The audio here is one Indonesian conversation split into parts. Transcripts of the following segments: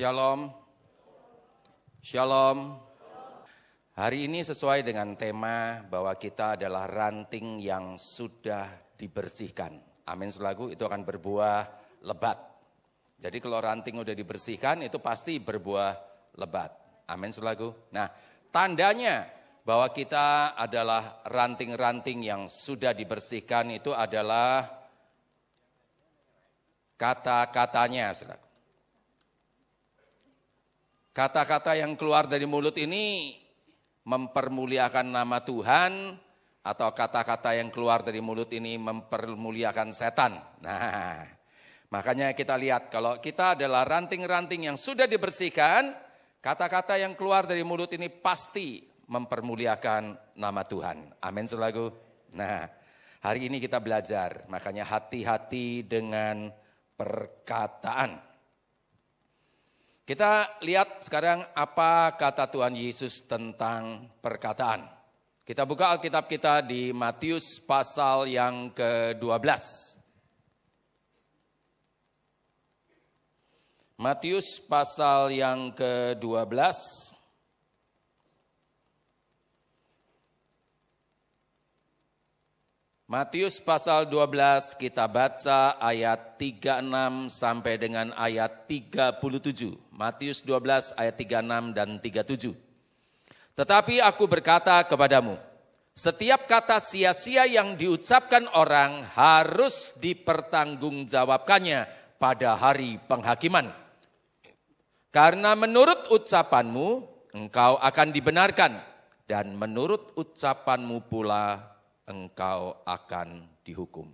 Shalom. Shalom. Hari ini sesuai dengan tema bahwa kita adalah ranting yang sudah dibersihkan. Amin selagu itu akan berbuah lebat. Jadi kalau ranting udah dibersihkan itu pasti berbuah lebat. Amin selagu. Nah, tandanya bahwa kita adalah ranting-ranting yang sudah dibersihkan itu adalah kata-katanya, saudara. Kata-kata yang keluar dari mulut ini mempermuliakan nama Tuhan atau kata-kata yang keluar dari mulut ini mempermuliakan setan. Nah, makanya kita lihat kalau kita adalah ranting-ranting yang sudah dibersihkan, kata-kata yang keluar dari mulut ini pasti mempermuliakan nama Tuhan. Amin selagu. Nah, hari ini kita belajar, makanya hati-hati dengan perkataan. Kita lihat sekarang apa kata Tuhan Yesus tentang perkataan. Kita buka Alkitab kita di Matius pasal yang ke-12. Matius pasal yang ke-12. Matius pasal 12 kita baca ayat 36 sampai dengan ayat 37. Matius 12 ayat 36 dan 37. Tetapi aku berkata kepadamu, setiap kata sia-sia yang diucapkan orang harus dipertanggungjawabkannya pada hari penghakiman. Karena menurut ucapanmu engkau akan dibenarkan dan menurut ucapanmu pula engkau akan dihukum.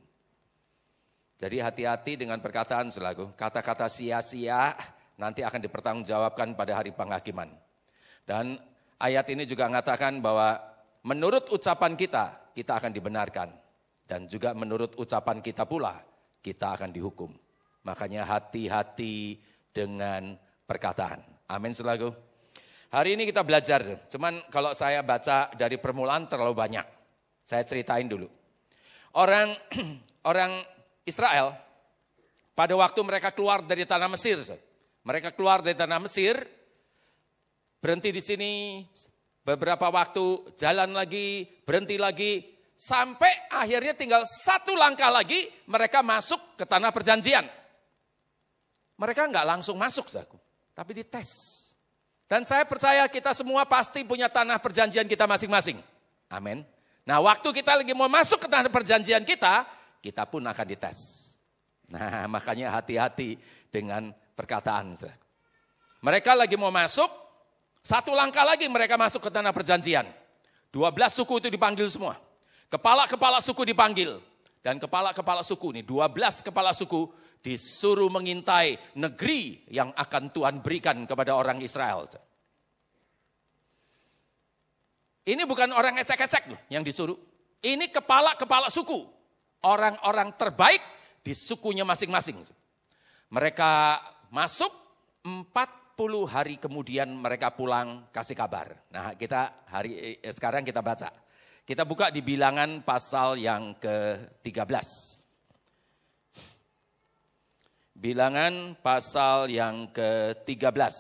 Jadi hati-hati dengan perkataan selaku kata-kata sia-sia nanti akan dipertanggungjawabkan pada hari penghakiman. Dan ayat ini juga mengatakan bahwa menurut ucapan kita, kita akan dibenarkan. Dan juga menurut ucapan kita pula, kita akan dihukum. Makanya hati-hati dengan perkataan. Amin selaku. Hari ini kita belajar, cuman kalau saya baca dari permulaan terlalu banyak. Saya ceritain dulu. Orang orang Israel pada waktu mereka keluar dari tanah Mesir, mereka keluar dari tanah Mesir, berhenti di sini beberapa waktu, jalan lagi, berhenti lagi, sampai akhirnya tinggal satu langkah lagi mereka masuk ke tanah perjanjian. Mereka nggak langsung masuk, zaku, tapi dites. Dan saya percaya kita semua pasti punya tanah perjanjian kita masing-masing. Amin. Nah waktu kita lagi mau masuk ke tanah perjanjian kita, kita pun akan dites. Nah makanya hati-hati dengan perkataan. Mereka lagi mau masuk, satu langkah lagi mereka masuk ke tanah perjanjian. Dua belas suku itu dipanggil semua. Kepala-kepala suku dipanggil. Dan kepala-kepala suku ini, dua belas kepala suku disuruh mengintai negeri yang akan Tuhan berikan kepada orang Israel. Ini bukan orang ecek-ecek loh yang disuruh. Ini kepala-kepala suku. Orang-orang terbaik di sukunya masing-masing. Mereka masuk 40 hari kemudian mereka pulang kasih kabar. Nah kita hari eh, sekarang kita baca. Kita buka di bilangan pasal yang ke-13. Bilangan pasal yang ke-13.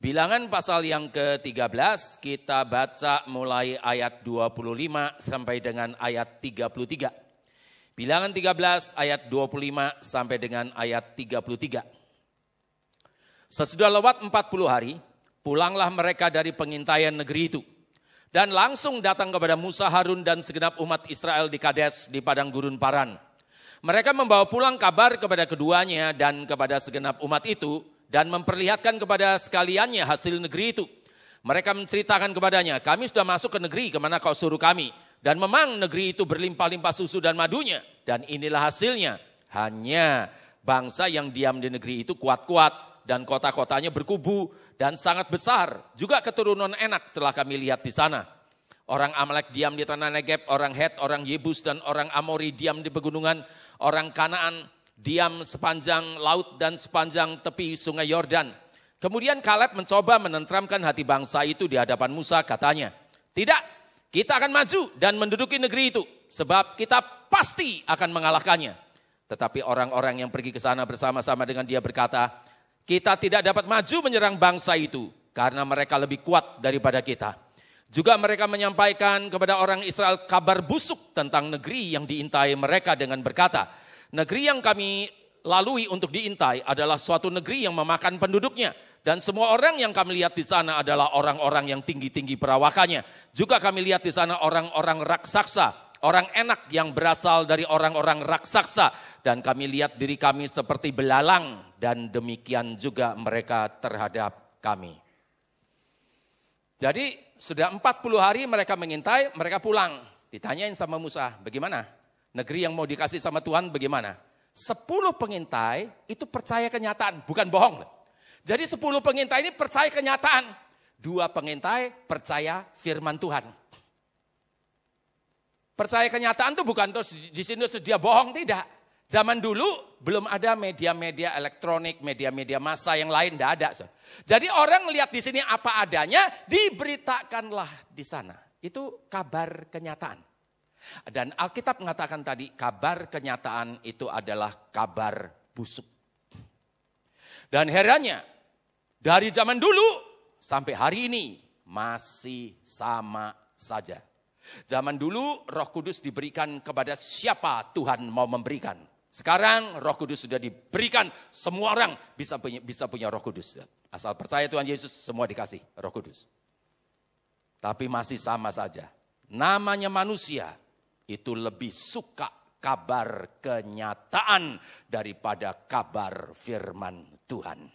Bilangan pasal yang ke-13 kita baca mulai ayat 25 sampai dengan ayat 33. Bilangan 13 ayat 25 sampai dengan ayat 33. Sesudah lewat 40 hari, pulanglah mereka dari pengintaian negeri itu. Dan langsung datang kepada Musa, Harun dan segenap umat Israel di Kades di padang gurun Paran. Mereka membawa pulang kabar kepada keduanya dan kepada segenap umat itu dan memperlihatkan kepada sekaliannya hasil negeri itu. Mereka menceritakan kepadanya, kami sudah masuk ke negeri ke mana kau suruh kami. Dan memang negeri itu berlimpah-limpah susu dan madunya. Dan inilah hasilnya. Hanya bangsa yang diam di negeri itu kuat-kuat. Dan kota-kotanya berkubu dan sangat besar. Juga keturunan enak telah kami lihat di sana. Orang Amalek diam di tanah Negeb, orang Het, orang Yebus, dan orang Amori diam di pegunungan. Orang Kanaan diam sepanjang laut dan sepanjang tepi sungai Yordan. Kemudian Kaleb mencoba menentramkan hati bangsa itu di hadapan Musa katanya, tidak, kita akan maju dan menduduki negeri itu. sebab kita pasti akan mengalahkannya. Tetapi orang-orang yang pergi ke sana bersama-sama dengan dia berkata, kita tidak dapat maju menyerang bangsa itu karena mereka lebih kuat daripada kita. Juga mereka menyampaikan kepada orang Israel kabar busuk tentang negeri yang diintai mereka dengan berkata, negeri yang kami lalui untuk diintai adalah suatu negeri yang memakan penduduknya dan semua orang yang kami lihat di sana adalah orang-orang yang tinggi-tinggi perawakannya. Juga kami lihat di sana orang-orang raksasa, orang enak yang berasal dari orang-orang raksasa. Dan kami lihat diri kami seperti belalang dan demikian juga mereka terhadap kami. Jadi sudah 40 hari mereka mengintai, mereka pulang. Ditanyain sama Musa, bagaimana? Negeri yang mau dikasih sama Tuhan bagaimana? Sepuluh pengintai itu percaya kenyataan, bukan bohong. Jadi sepuluh pengintai ini percaya kenyataan. Dua pengintai percaya firman Tuhan. Percaya kenyataan itu bukan terus di sini dia bohong, tidak. Zaman dulu belum ada media-media elektronik, media-media massa yang lain, tidak ada. Jadi orang lihat di sini apa adanya, diberitakanlah di sana. Itu kabar kenyataan. Dan Alkitab mengatakan tadi, kabar kenyataan itu adalah kabar busuk. Dan herannya, dari zaman dulu sampai hari ini masih sama saja. Zaman dulu roh kudus diberikan kepada siapa Tuhan mau memberikan. Sekarang roh kudus sudah diberikan semua orang bisa punya, bisa punya roh kudus. Asal percaya Tuhan Yesus semua dikasih roh kudus. Tapi masih sama saja. Namanya manusia itu lebih suka kabar kenyataan daripada kabar firman Tuhan.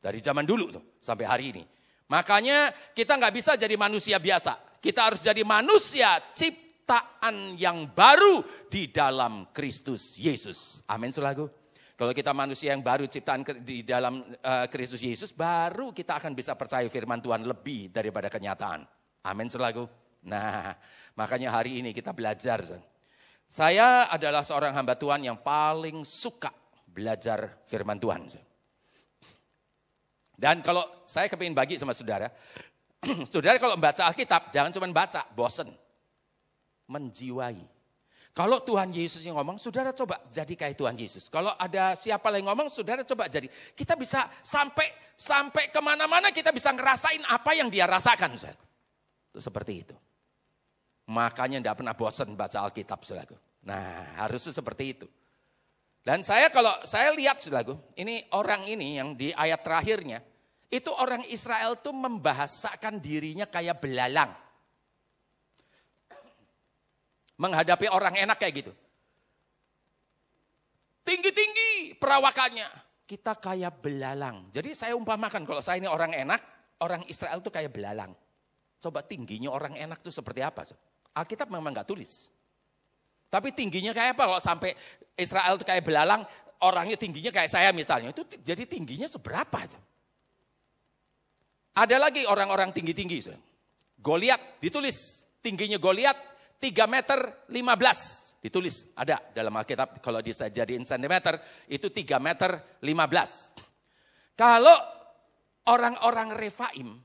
Dari zaman dulu tuh sampai hari ini. Makanya kita nggak bisa jadi manusia biasa. Kita harus jadi manusia ciptaan yang baru di dalam Kristus Yesus. Amin selagu. Kalau kita manusia yang baru ciptaan di dalam uh, Kristus Yesus, baru kita akan bisa percaya firman Tuhan lebih daripada kenyataan. Amin selagu. Nah, makanya hari ini kita belajar. Saya adalah seorang hamba Tuhan yang paling suka belajar firman Tuhan. Dan kalau saya kepingin bagi sama saudara, saudara kalau membaca Alkitab jangan cuma baca, bosen. Menjiwai. Kalau Tuhan Yesus yang ngomong, saudara coba jadi kayak Tuhan Yesus. Kalau ada siapa yang ngomong, saudara coba jadi. Kita bisa sampai sampai ke mana-mana kita bisa ngerasain apa yang dia rasakan. Itu seperti itu. Makanya tidak pernah bosan baca Alkitab, saudaraku. Nah, harusnya seperti itu. Dan saya kalau saya lihat, saudaraku, ini orang ini yang di ayat terakhirnya, itu orang Israel tuh membahasakan dirinya kayak belalang. Menghadapi orang enak kayak gitu. Tinggi-tinggi perawakannya. Kita kayak belalang. Jadi saya umpamakan kalau saya ini orang enak, orang Israel tuh kayak belalang. Coba tingginya orang enak tuh seperti apa? Alkitab memang nggak tulis. Tapi tingginya kayak apa kalau sampai Israel itu kayak belalang, orangnya tingginya kayak saya misalnya. Itu jadi tingginya seberapa aja. Ada lagi orang-orang tinggi-tinggi. Goliat ditulis tingginya Goliat 3 meter 15. Ditulis ada dalam Alkitab kalau bisa jadiin sentimeter itu 3 meter 15. Kalau orang-orang Refaim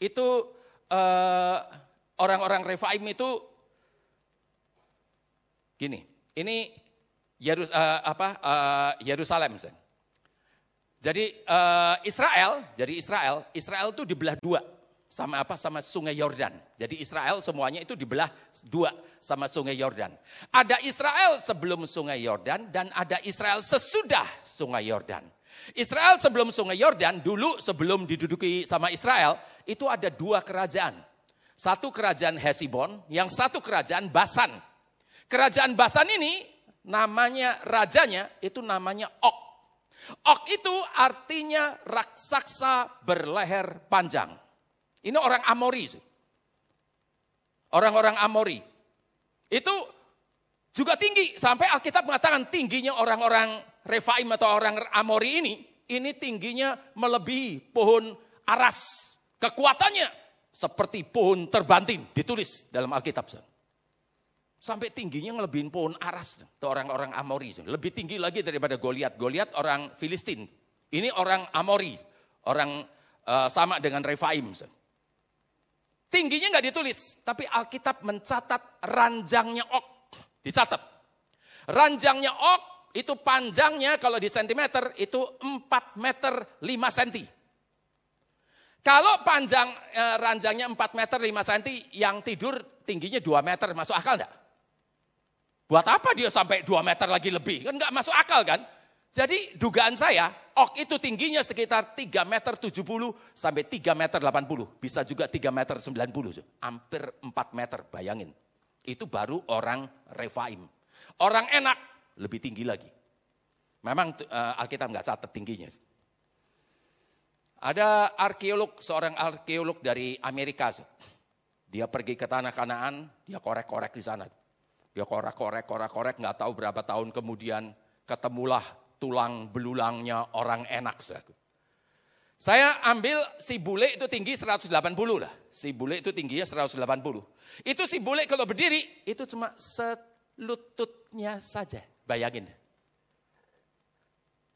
itu uh, orang-orang Refaim itu gini, ini Yerus, uh, apa, uh, Yerusalem. Jadi uh, Israel, jadi Israel, Israel itu dibelah dua sama apa? Sama Sungai Yordan. Jadi Israel semuanya itu dibelah dua sama Sungai Yordan. Ada Israel sebelum Sungai Yordan dan ada Israel sesudah Sungai Yordan. Israel sebelum Sungai Yordan dulu sebelum diduduki sama Israel itu ada dua kerajaan. Satu kerajaan Hesibon, yang satu kerajaan Basan. Kerajaan Basan ini namanya rajanya itu namanya Ok. Ok itu artinya raksasa berleher panjang. Ini orang Amori. Orang-orang Amori. Itu juga tinggi. Sampai Alkitab mengatakan tingginya orang-orang Refaim atau orang Amori ini. Ini tingginya melebihi pohon aras. Kekuatannya seperti pohon terbanting ditulis dalam Alkitab. Sampai tingginya ngelebihin pohon aras itu orang-orang Amori. Lebih tinggi lagi daripada Goliat. Goliat orang Filistin. Ini orang Amori, orang uh, sama dengan Refaim. Tingginya nggak ditulis, tapi Alkitab mencatat ranjangnya Ok. Dicatat. Ranjangnya ok itu panjangnya kalau di sentimeter itu 4 meter 5 senti. Kalau panjang eh, ranjangnya 4 meter 5 senti, yang tidur tingginya 2 meter, masuk akal enggak? Buat apa dia sampai 2 meter lagi lebih? Kan enggak masuk akal kan? Jadi dugaan saya, ok itu tingginya sekitar 3 meter 70 sampai 3 meter 80. Bisa juga 3 meter 90. Hampir 4 meter, bayangin. Itu baru orang refaim. Orang enak lebih tinggi lagi. Memang uh, Alkitab nggak catat tingginya. Ada arkeolog, seorang arkeolog dari Amerika. Dia pergi ke tanah kanaan, dia korek-korek di sana. Dia korek-korek, korek-korek, nggak tahu berapa tahun kemudian ketemulah tulang belulangnya orang enak. Saya ambil si bule itu tinggi 180 lah. Si bule itu tingginya 180. Itu si bule kalau berdiri, itu cuma selututnya saja. Bayangin.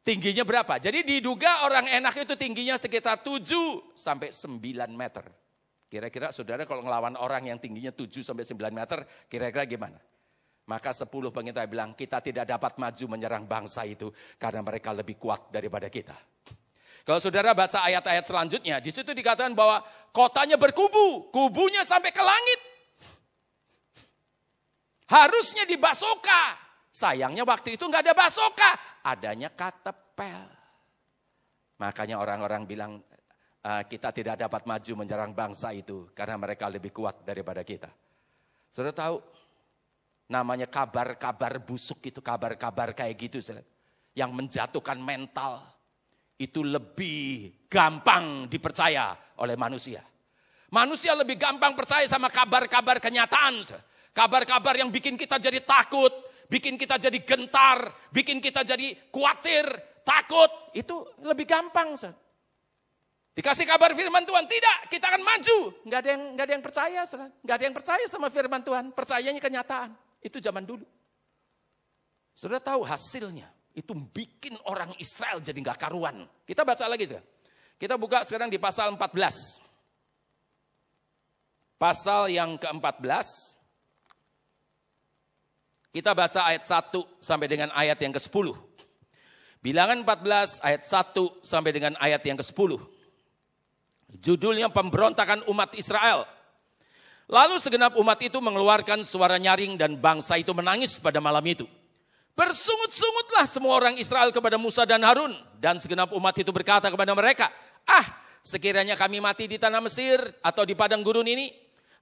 Tingginya berapa? Jadi diduga orang enak itu tingginya sekitar 7 sampai 9 meter. Kira-kira saudara kalau ngelawan orang yang tingginya 7 sampai 9 meter, kira-kira gimana? Maka 10 pengintai bilang, kita tidak dapat maju menyerang bangsa itu karena mereka lebih kuat daripada kita. Kalau saudara baca ayat-ayat selanjutnya, di situ dikatakan bahwa kotanya berkubu, kubunya sampai ke langit. Harusnya dibasoka. Sayangnya waktu itu nggak ada basoka adanya katepel. Makanya orang-orang bilang uh, kita tidak dapat maju menyerang bangsa itu karena mereka lebih kuat daripada kita. Sudah tahu namanya kabar-kabar busuk itu kabar-kabar kayak gitu yang menjatuhkan mental itu lebih gampang dipercaya oleh manusia. Manusia lebih gampang percaya sama kabar-kabar kenyataan. Kabar-kabar yang bikin kita jadi takut, bikin kita jadi gentar, bikin kita jadi khawatir, takut, itu lebih gampang. Dikasih kabar firman Tuhan, tidak, kita akan maju. Nggak ada yang nggak ada yang percaya, sir. nggak ada yang percaya sama firman Tuhan. Percayanya kenyataan. Itu zaman dulu. Sudah tahu hasilnya. Itu bikin orang Israel jadi nggak karuan. Kita baca lagi sir. Kita buka sekarang di pasal 14. Pasal yang ke-14 kita baca ayat 1 sampai dengan ayat yang ke-10. Bilangan 14 ayat 1 sampai dengan ayat yang ke-10. Judulnya pemberontakan umat Israel. Lalu segenap umat itu mengeluarkan suara nyaring dan bangsa itu menangis pada malam itu. Bersungut-sungutlah semua orang Israel kepada Musa dan Harun. Dan segenap umat itu berkata kepada mereka, Ah, sekiranya kami mati di tanah Mesir atau di padang gurun ini,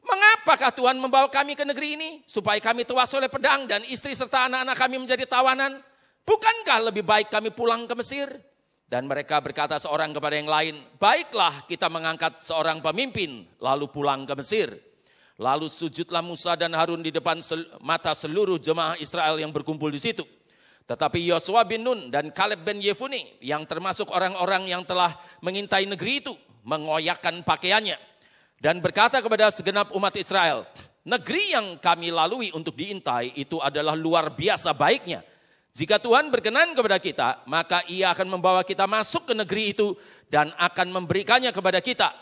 Mengapakah Tuhan membawa kami ke negeri ini? Supaya kami tewas oleh pedang dan istri serta anak-anak kami menjadi tawanan. Bukankah lebih baik kami pulang ke Mesir? Dan mereka berkata seorang kepada yang lain, Baiklah kita mengangkat seorang pemimpin, lalu pulang ke Mesir. Lalu sujudlah Musa dan Harun di depan mata seluruh jemaah Israel yang berkumpul di situ. Tetapi Yosua bin Nun dan Kaleb bin Yefuni yang termasuk orang-orang yang telah mengintai negeri itu mengoyakkan pakaiannya dan berkata kepada segenap umat Israel, negeri yang kami lalui untuk diintai itu adalah luar biasa baiknya. Jika Tuhan berkenan kepada kita, maka ia akan membawa kita masuk ke negeri itu dan akan memberikannya kepada kita.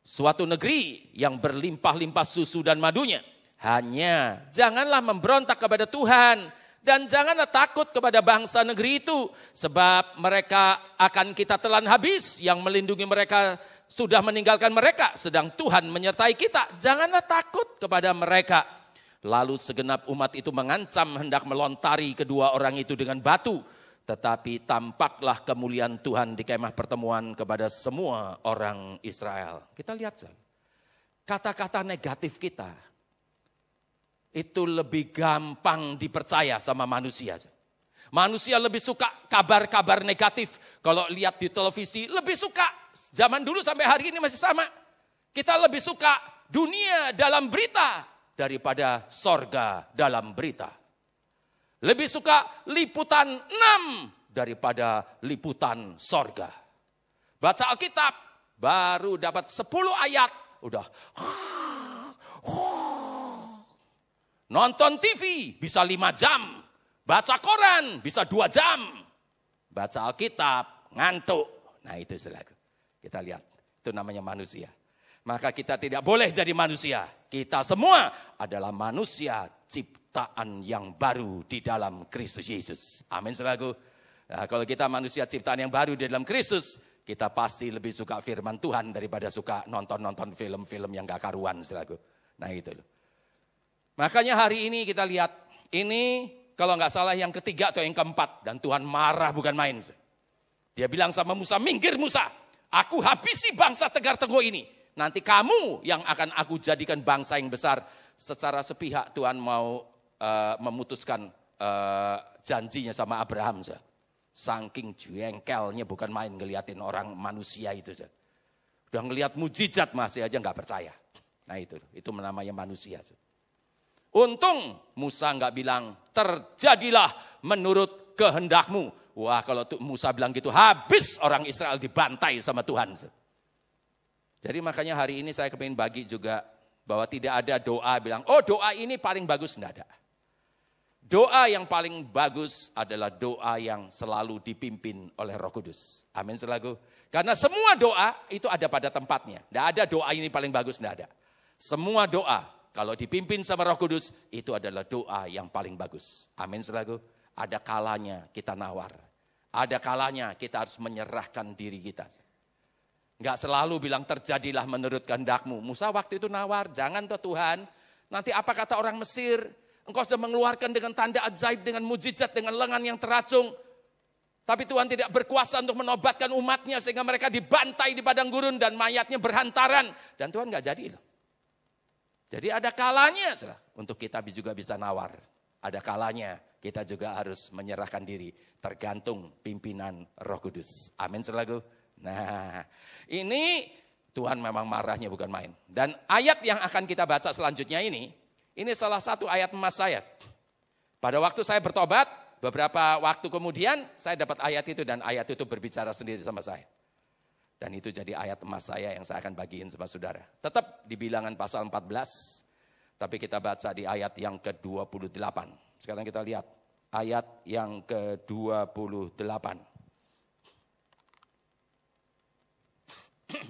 Suatu negeri yang berlimpah-limpah susu dan madunya. Hanya janganlah memberontak kepada Tuhan dan janganlah takut kepada bangsa negeri itu sebab mereka akan kita telan habis yang melindungi mereka sudah meninggalkan mereka, sedang Tuhan menyertai kita. Janganlah takut kepada mereka. Lalu segenap umat itu mengancam hendak melontari kedua orang itu dengan batu. Tetapi tampaklah kemuliaan Tuhan di kemah pertemuan kepada semua orang Israel. Kita lihat kata-kata negatif kita itu lebih gampang dipercaya sama manusia. Manusia lebih suka kabar-kabar negatif. Kalau lihat di televisi lebih suka Zaman dulu sampai hari ini masih sama. Kita lebih suka dunia dalam berita daripada sorga dalam berita. Lebih suka liputan 6 daripada liputan sorga. Baca Alkitab, baru dapat 10 ayat, udah. Nonton TV bisa 5 jam, baca koran bisa 2 jam, baca Alkitab ngantuk. Nah itu selaku. Kita lihat, itu namanya manusia. Maka kita tidak boleh jadi manusia. Kita semua adalah manusia cipta ciptaan yang baru di dalam Kristus Yesus. Amin saudaraku. Nah, kalau kita manusia ciptaan yang baru di dalam Kristus, kita pasti lebih suka firman Tuhan daripada suka nonton-nonton film-film yang gak karuan saudaraku. Nah itu loh. Makanya hari ini kita lihat, ini kalau nggak salah yang ketiga atau yang keempat. Dan Tuhan marah bukan main. Dia bilang sama Musa, minggir Musa, aku habisi bangsa Tegar Tenggo ini. Nanti kamu yang akan aku jadikan bangsa yang besar. Secara sepihak Tuhan mau uh, memutuskan uh, janjinya sama Abraham. Sah. Saking jengkelnya bukan main ngeliatin orang manusia itu. Sah. Udah ngeliat mujizat masih aja nggak percaya. Nah itu, itu namanya manusia. Untung Musa nggak bilang terjadilah menurut kehendakmu. Wah kalau Musa bilang gitu habis orang Israel dibantai sama Tuhan. Jadi makanya hari ini saya kepingin bagi juga bahwa tidak ada doa bilang, oh doa ini paling bagus, tidak ada. Doa yang paling bagus adalah doa yang selalu dipimpin oleh roh kudus. Amin selalu. Karena semua doa itu ada pada tempatnya. Tidak ada doa ini paling bagus, tidak ada. Semua doa kalau dipimpin sama Roh Kudus, itu adalah doa yang paling bagus. Amin selalu. Ada kalanya kita nawar. Ada kalanya kita harus menyerahkan diri kita. Enggak selalu bilang terjadilah menurut kehendakmu. Musa waktu itu nawar, jangan tuh Tuhan. Nanti apa kata orang Mesir? Engkau sudah mengeluarkan dengan tanda ajaib, dengan mujizat, dengan lengan yang teracung. Tapi Tuhan tidak berkuasa untuk menobatkan umatnya sehingga mereka dibantai di padang gurun dan mayatnya berhantaran. Dan Tuhan nggak jadi loh. Jadi ada kalanya untuk kita juga bisa nawar. Ada kalanya kita juga harus menyerahkan diri tergantung pimpinan Roh Kudus. Amin selalu. Nah, ini Tuhan memang marahnya bukan main. Dan ayat yang akan kita baca selanjutnya ini, ini salah satu ayat emas saya. Pada waktu saya bertobat, beberapa waktu kemudian saya dapat ayat itu dan ayat itu berbicara sendiri sama saya. Dan itu jadi ayat emas saya yang saya akan bagiin sama saudara. Tetap di bilangan pasal 14, tapi kita baca di ayat yang ke-28. Sekarang kita lihat ayat yang ke-28.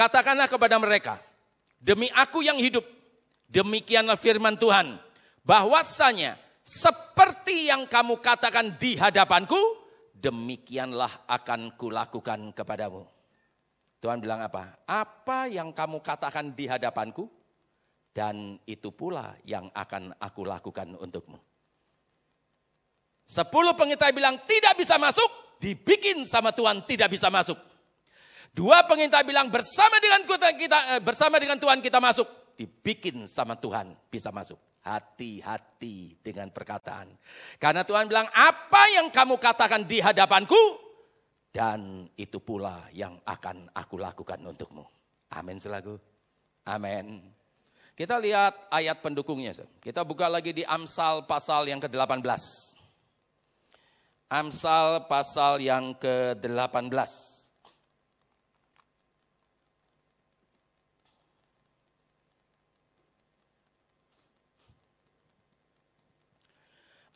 Katakanlah kepada mereka, demi aku yang hidup, demikianlah firman Tuhan, bahwasanya seperti yang kamu katakan di hadapanku, demikianlah akan kulakukan kepadamu. Tuhan bilang apa? Apa yang kamu katakan di hadapanku, dan itu pula yang akan aku lakukan untukmu. Sepuluh pengintai bilang tidak bisa masuk, dibikin sama Tuhan tidak bisa masuk. Dua pengintai bilang bersama dengan kita, eh, bersama dengan Tuhan kita masuk, dibikin sama Tuhan bisa masuk. Hati-hati dengan perkataan. Karena Tuhan bilang, apa yang kamu katakan di hadapanku, dan itu pula yang akan aku lakukan untukmu. Amin selaku. Amin. Kita lihat ayat pendukungnya. Kita buka lagi di Amsal pasal yang ke-18. Amsal pasal yang ke-18.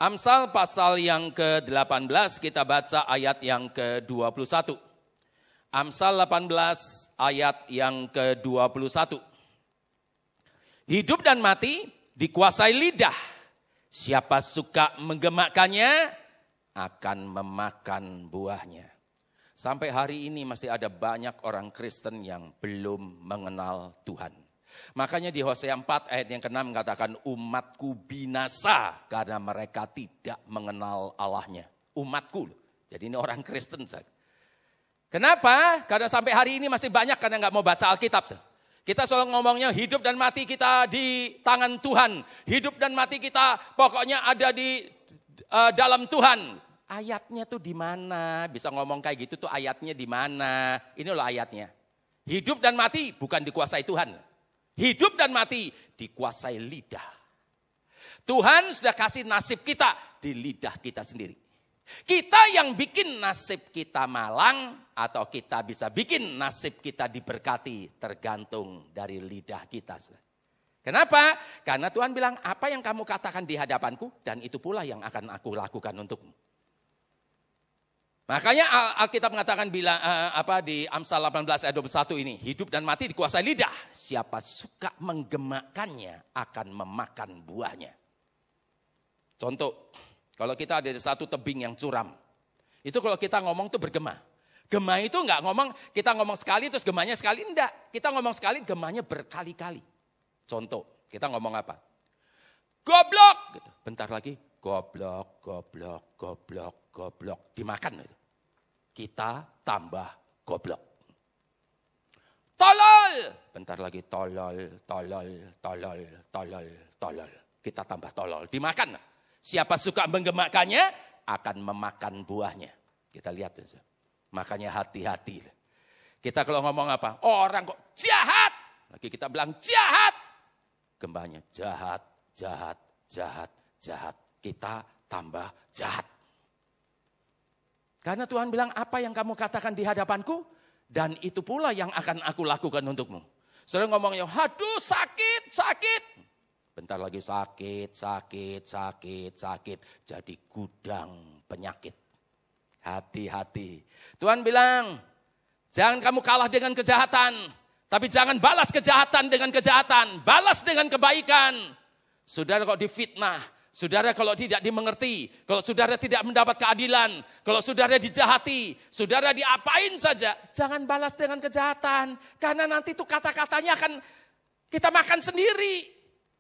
Amsal pasal yang ke-18 kita baca ayat yang ke-21. Amsal 18 ayat yang ke-21. Hidup dan mati dikuasai lidah. Siapa suka menggemakkannya akan memakan buahnya. Sampai hari ini masih ada banyak orang Kristen yang belum mengenal Tuhan. Makanya di Hosea 4 ayat yang ke-6 mengatakan umatku binasa karena mereka tidak mengenal Allahnya. Umatku. Jadi ini orang Kristen. Kenapa? Karena sampai hari ini masih banyak karena nggak mau baca Alkitab. Kita selalu ngomongnya hidup dan mati kita di tangan Tuhan. Hidup dan mati kita pokoknya ada di uh, dalam Tuhan. Ayatnya tuh di mana? Bisa ngomong kayak gitu tuh ayatnya di mana? Ini loh ayatnya. Hidup dan mati bukan dikuasai Tuhan. Hidup dan mati dikuasai lidah. Tuhan sudah kasih nasib kita di lidah kita sendiri. Kita yang bikin nasib kita malang atau kita bisa bikin nasib kita diberkati tergantung dari lidah kita. Kenapa? Karena Tuhan bilang apa yang kamu katakan di hadapanku dan itu pula yang akan aku lakukan untukmu. Makanya Alkitab mengatakan bila uh, apa di Amsal 18 ayat 21 ini, hidup dan mati dikuasai lidah. Siapa suka menggemakannya akan memakan buahnya. Contoh, kalau kita ada satu tebing yang curam, itu kalau kita ngomong tuh bergema. Gema itu enggak ngomong, kita ngomong sekali terus gemanya sekali, enggak. Kita ngomong sekali, gemanya berkali-kali. Contoh, kita ngomong apa? Goblok! Gitu. Bentar lagi, goblok, goblok, goblok, goblok. Dimakan itu. Kita tambah goblok. Tolol! Bentar lagi, tolol, tolol, tolol, tolol, tolol. Kita tambah tolol. Dimakan. Siapa suka menggemakannya, akan memakan buahnya. Kita lihat. Makanya hati-hati. Kita kalau ngomong apa? Orang kok jahat. Lagi kita bilang jahat. Gembanya jahat, jahat, jahat, jahat. Kita tambah jahat. Karena Tuhan bilang apa yang kamu katakan di hadapanku. Dan itu pula yang akan aku lakukan untukmu. Saudara ngomongnya, aduh sakit, sakit. Bentar lagi sakit, sakit, sakit, sakit. Jadi gudang penyakit. Hati-hati. Tuhan bilang, jangan kamu kalah dengan kejahatan. Tapi jangan balas kejahatan dengan kejahatan. Balas dengan kebaikan. Saudara kok difitnah, Saudara kalau tidak dimengerti, kalau saudara tidak mendapat keadilan, kalau saudara dijahati, saudara diapain saja, jangan balas dengan kejahatan. Karena nanti itu kata-katanya akan kita makan sendiri.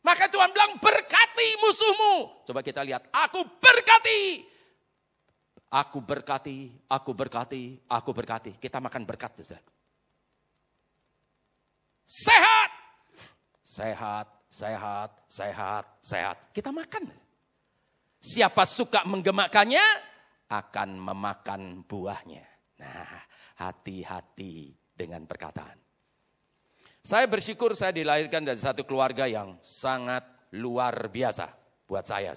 Maka Tuhan bilang berkati musuhmu. Coba kita lihat, aku berkati. Aku berkati, aku berkati, aku berkati. Kita makan berkat. Sehat. Sehat, sehat, sehat, sehat. Kita makan. Siapa suka menggemakannya akan memakan buahnya. Nah, hati-hati dengan perkataan. Saya bersyukur saya dilahirkan dari satu keluarga yang sangat luar biasa buat saya.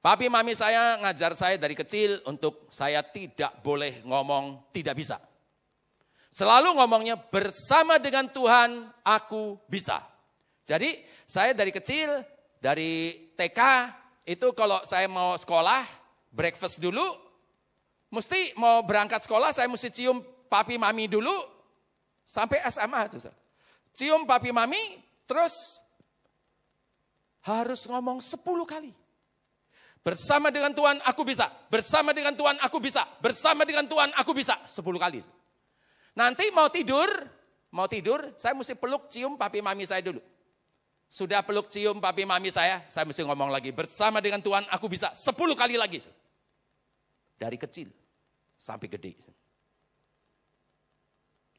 Papi mami saya ngajar saya dari kecil untuk saya tidak boleh ngomong tidak bisa. Selalu ngomongnya bersama dengan Tuhan aku bisa. Jadi saya dari kecil, dari TK itu kalau saya mau sekolah, breakfast dulu, mesti mau berangkat sekolah saya mesti cium papi mami dulu, Sampai SMA itu. Cium papi mami, terus harus ngomong 10 kali. Bersama dengan Tuhan aku bisa, bersama dengan Tuhan aku bisa, bersama dengan Tuhan aku bisa. 10 kali. Nanti mau tidur, mau tidur, saya mesti peluk cium papi mami saya dulu. Sudah peluk cium papi mami saya, saya mesti ngomong lagi. Bersama dengan Tuhan aku bisa 10 kali lagi. Dari kecil sampai gede.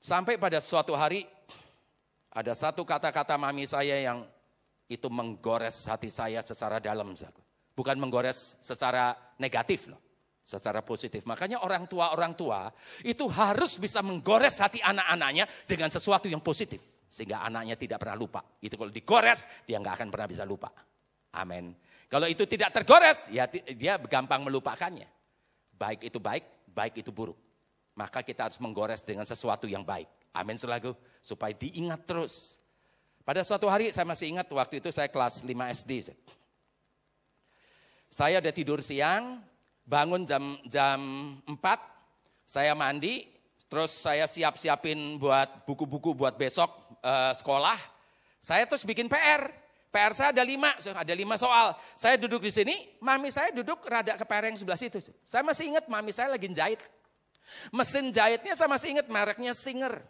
Sampai pada suatu hari ada satu kata-kata mami saya yang itu menggores hati saya secara dalam. Bukan menggores secara negatif loh. Secara positif. Makanya orang tua-orang tua itu harus bisa menggores hati anak-anaknya dengan sesuatu yang positif. Sehingga anaknya tidak pernah lupa. Itu kalau digores dia nggak akan pernah bisa lupa. Amin. Kalau itu tidak tergores ya dia gampang melupakannya. Baik itu baik, baik itu buruk maka kita harus menggores dengan sesuatu yang baik. Amin selagu supaya diingat terus. Pada suatu hari saya masih ingat waktu itu saya kelas 5 SD. Saya udah tidur siang, bangun jam jam 4, saya mandi, terus saya siap-siapin buat buku-buku buat besok uh, sekolah. Saya terus bikin PR. PR saya ada lima, ada lima soal. Saya duduk di sini, mami saya duduk rada ke PR yang sebelah situ. Saya masih ingat mami saya lagi jahit. Mesin jahitnya saya masih ingat mereknya Singer.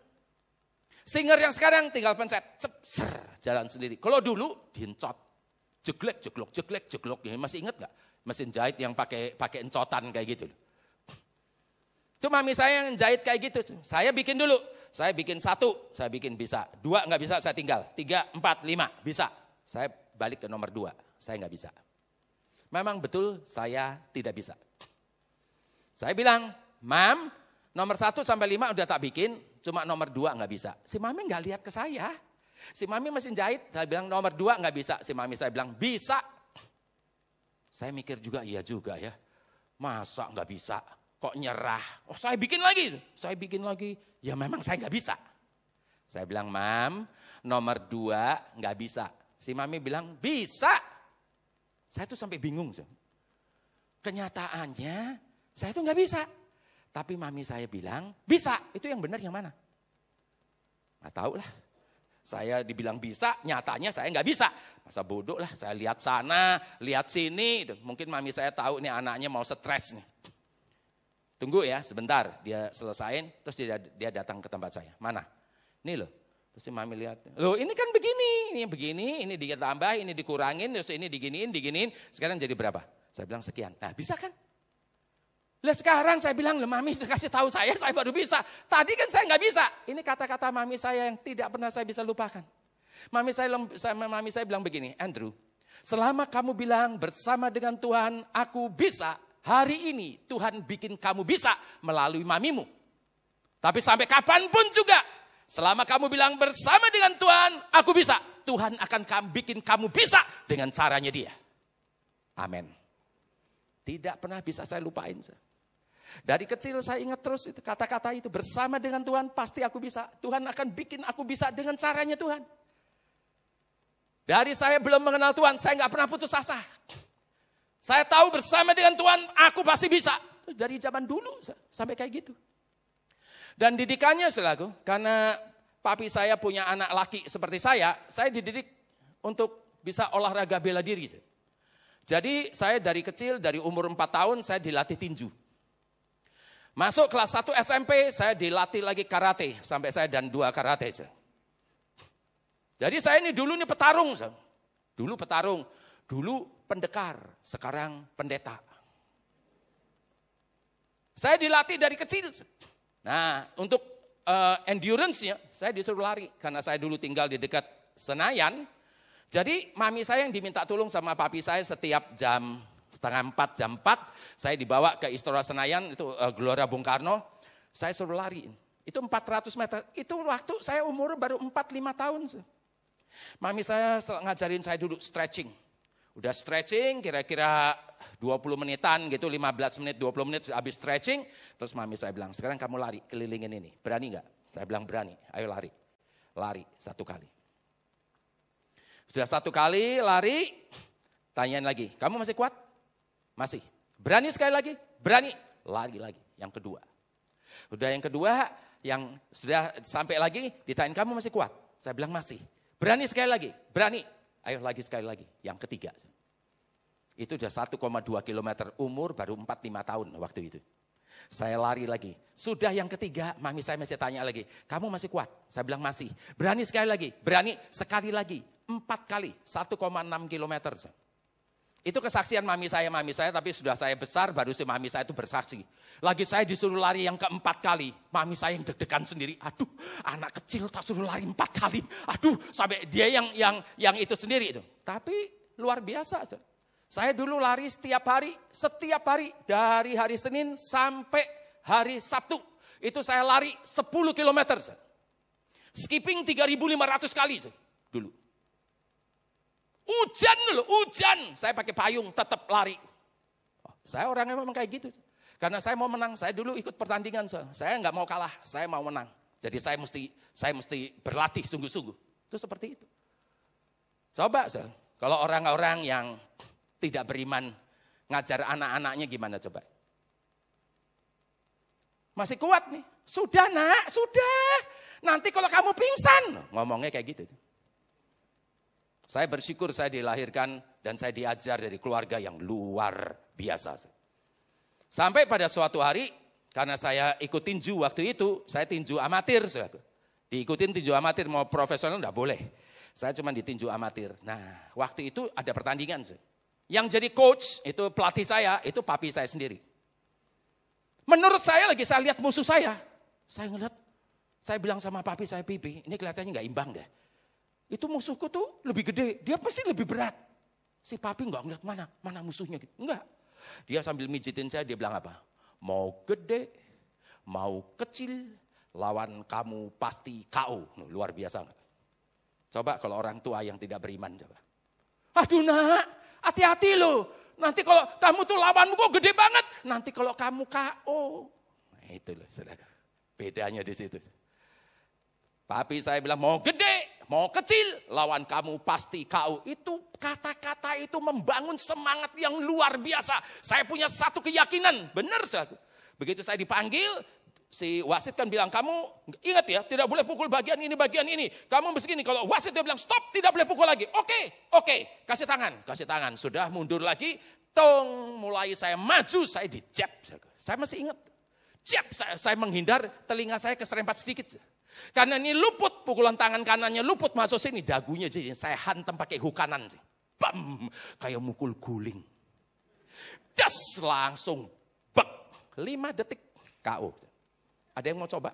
Singer yang sekarang tinggal pencet, cep, ser, jalan sendiri. Kalau dulu diencot, jeglek, jeglok, jeglek, jeglok. Masih ingat gak? Mesin jahit yang pakai pakai encotan kayak gitu. Itu mami saya yang jahit kayak gitu. Saya bikin dulu. Saya bikin satu, saya bikin bisa. Dua nggak bisa, saya tinggal. Tiga, empat, lima, bisa. Saya balik ke nomor dua, saya nggak bisa. Memang betul saya tidak bisa. Saya bilang, Mam, nomor satu sampai lima udah tak bikin, cuma nomor dua nggak bisa. Si mami nggak lihat ke saya. Si mami mesin jahit, saya bilang nomor dua nggak bisa. Si mami saya bilang bisa. Saya mikir juga iya juga ya. Masa nggak bisa? Kok nyerah? Oh saya bikin lagi. Saya bikin lagi. Ya memang saya nggak bisa. Saya bilang, mam, nomor dua nggak bisa. Si mami bilang, bisa. Saya tuh sampai bingung. Kenyataannya, saya tuh nggak bisa. Tapi mami saya bilang, bisa. Itu yang benar yang mana? Nggak tahu lah. Saya dibilang bisa, nyatanya saya nggak bisa. Masa bodoh lah, saya lihat sana, lihat sini. Mungkin mami saya tahu nih anaknya mau stres nih. Tunggu ya sebentar, dia selesain, terus dia, dia datang ke tempat saya. Mana? Ini loh. Terus si mami lihat, loh ini kan begini, ini begini, ini ditambah, ini dikurangin, terus ini diginiin, diginiin. Sekarang jadi berapa? Saya bilang sekian. Nah bisa kan? Lah sekarang saya bilang, lah mami kasih tahu saya, saya baru bisa. Tadi kan saya nggak bisa. Ini kata-kata mami saya yang tidak pernah saya bisa lupakan. Mami saya, mami saya bilang begini, Andrew, selama kamu bilang bersama dengan Tuhan, aku bisa, hari ini Tuhan bikin kamu bisa melalui mamimu. Tapi sampai kapan pun juga, selama kamu bilang bersama dengan Tuhan, aku bisa, Tuhan akan bikin kamu bisa dengan caranya dia. Amin. Tidak pernah bisa saya lupain. Dari kecil saya ingat terus itu kata-kata itu bersama dengan Tuhan pasti aku bisa. Tuhan akan bikin aku bisa dengan caranya Tuhan. Dari saya belum mengenal Tuhan, saya nggak pernah putus asa. Saya tahu bersama dengan Tuhan aku pasti bisa. Dari zaman dulu sampai kayak gitu. Dan didikannya selaku, karena papi saya punya anak laki seperti saya, saya dididik untuk bisa olahraga bela diri. Jadi saya dari kecil, dari umur 4 tahun saya dilatih tinju. Masuk kelas 1 SMP, saya dilatih lagi karate. Sampai saya dan dua karate. Jadi saya ini dulu ini petarung. Dulu petarung. Dulu pendekar, sekarang pendeta. Saya dilatih dari kecil. Nah, untuk uh, endurance-nya, saya disuruh lari. Karena saya dulu tinggal di dekat Senayan. Jadi mami saya yang diminta tolong sama papi saya setiap jam setengah empat, jam empat, saya dibawa ke Istora Senayan, itu uh, Gelora Bung Karno, saya suruh lari. Itu 400 meter, itu waktu saya umur baru 4-5 tahun. Mami saya ngajarin saya dulu stretching. Udah stretching kira-kira 20 menitan gitu, 15 menit, 20 menit habis stretching. Terus mami saya bilang, sekarang kamu lari kelilingin ini. Berani nggak? Saya bilang berani, ayo lari. Lari satu kali. Sudah satu kali lari, tanyain lagi, kamu masih kuat? Masih. Berani sekali lagi? Berani. Lagi lagi. Yang kedua. Sudah yang kedua, yang sudah sampai lagi, ditanya kamu masih kuat? Saya bilang masih. Berani sekali lagi? Berani. Ayo lagi sekali lagi. Yang ketiga. Itu sudah 1,2 km umur baru 4-5 tahun waktu itu. Saya lari lagi. Sudah yang ketiga, mami saya masih tanya lagi. Kamu masih kuat? Saya bilang masih. Berani sekali lagi? Berani sekali lagi. Empat kali, 1,6 kilometer. Itu kesaksian mami saya, mami saya, tapi sudah saya besar baru si mami saya itu bersaksi. Lagi saya disuruh lari yang keempat kali, mami saya yang deg-degan sendiri. Aduh, anak kecil tak suruh lari empat kali. Aduh, sampai dia yang yang yang itu sendiri itu. Tapi luar biasa. Saya dulu lari setiap hari, setiap hari dari hari Senin sampai hari Sabtu. Itu saya lari 10 kilometer. Skipping 3.500 kali dulu. Hujan loh, hujan. Saya pakai payung, tetap lari. Oh, saya orangnya memang kayak gitu. Karena saya mau menang, saya dulu ikut pertandingan. Saya nggak mau kalah, saya mau menang. Jadi saya mesti saya mesti berlatih sungguh-sungguh. Itu seperti itu. Coba, so, kalau orang-orang yang tidak beriman ngajar anak-anaknya gimana coba? Masih kuat nih. Sudah nak, sudah. Nanti kalau kamu pingsan. Ngomongnya kayak gitu. Saya bersyukur saya dilahirkan dan saya diajar dari keluarga yang luar biasa. Sampai pada suatu hari, karena saya ikut tinju waktu itu, saya tinju amatir. Diikutin tinju amatir, mau profesional enggak boleh. Saya cuma ditinju amatir. Nah, waktu itu ada pertandingan. Yang jadi coach, itu pelatih saya, itu papi saya sendiri. Menurut saya lagi saya lihat musuh saya. Saya ngeliat, saya bilang sama papi saya, pipi, ini kelihatannya nggak imbang deh. Itu musuhku tuh lebih gede, dia pasti lebih berat. Si papi nggak ngeliat mana, mana musuhnya gitu. Enggak. Dia sambil mijitin saya, dia bilang apa? Mau gede, mau kecil, lawan kamu pasti kau. luar biasa enggak? Coba kalau orang tua yang tidak beriman coba. Aduh nak, hati-hati loh. Nanti kalau kamu tuh lawanmu kok gede banget. Nanti kalau kamu KO. Nah, itu loh saudara. Bedanya di situ. Papi saya bilang mau gede, mau kecil, lawan kamu pasti kau. Itu kata-kata itu membangun semangat yang luar biasa. Saya punya satu keyakinan, benar saya. Begitu saya dipanggil, si wasit kan bilang, kamu ingat ya, tidak boleh pukul bagian ini, bagian ini. Kamu begini, kalau wasit dia bilang, stop, tidak boleh pukul lagi. Oke, oke, kasih tangan, kasih tangan. Sudah mundur lagi, tong, mulai saya maju, saya dijab. Saya masih ingat. Jab, saya, saya menghindar, telinga saya keserempat sedikit. Karena ini luput, pukulan tangan kanannya luput masuk sini, dagunya jadi saya hantam pakai hukanan. Bam, kayak mukul guling. Das, langsung bak, lima detik KO. Ada yang mau coba?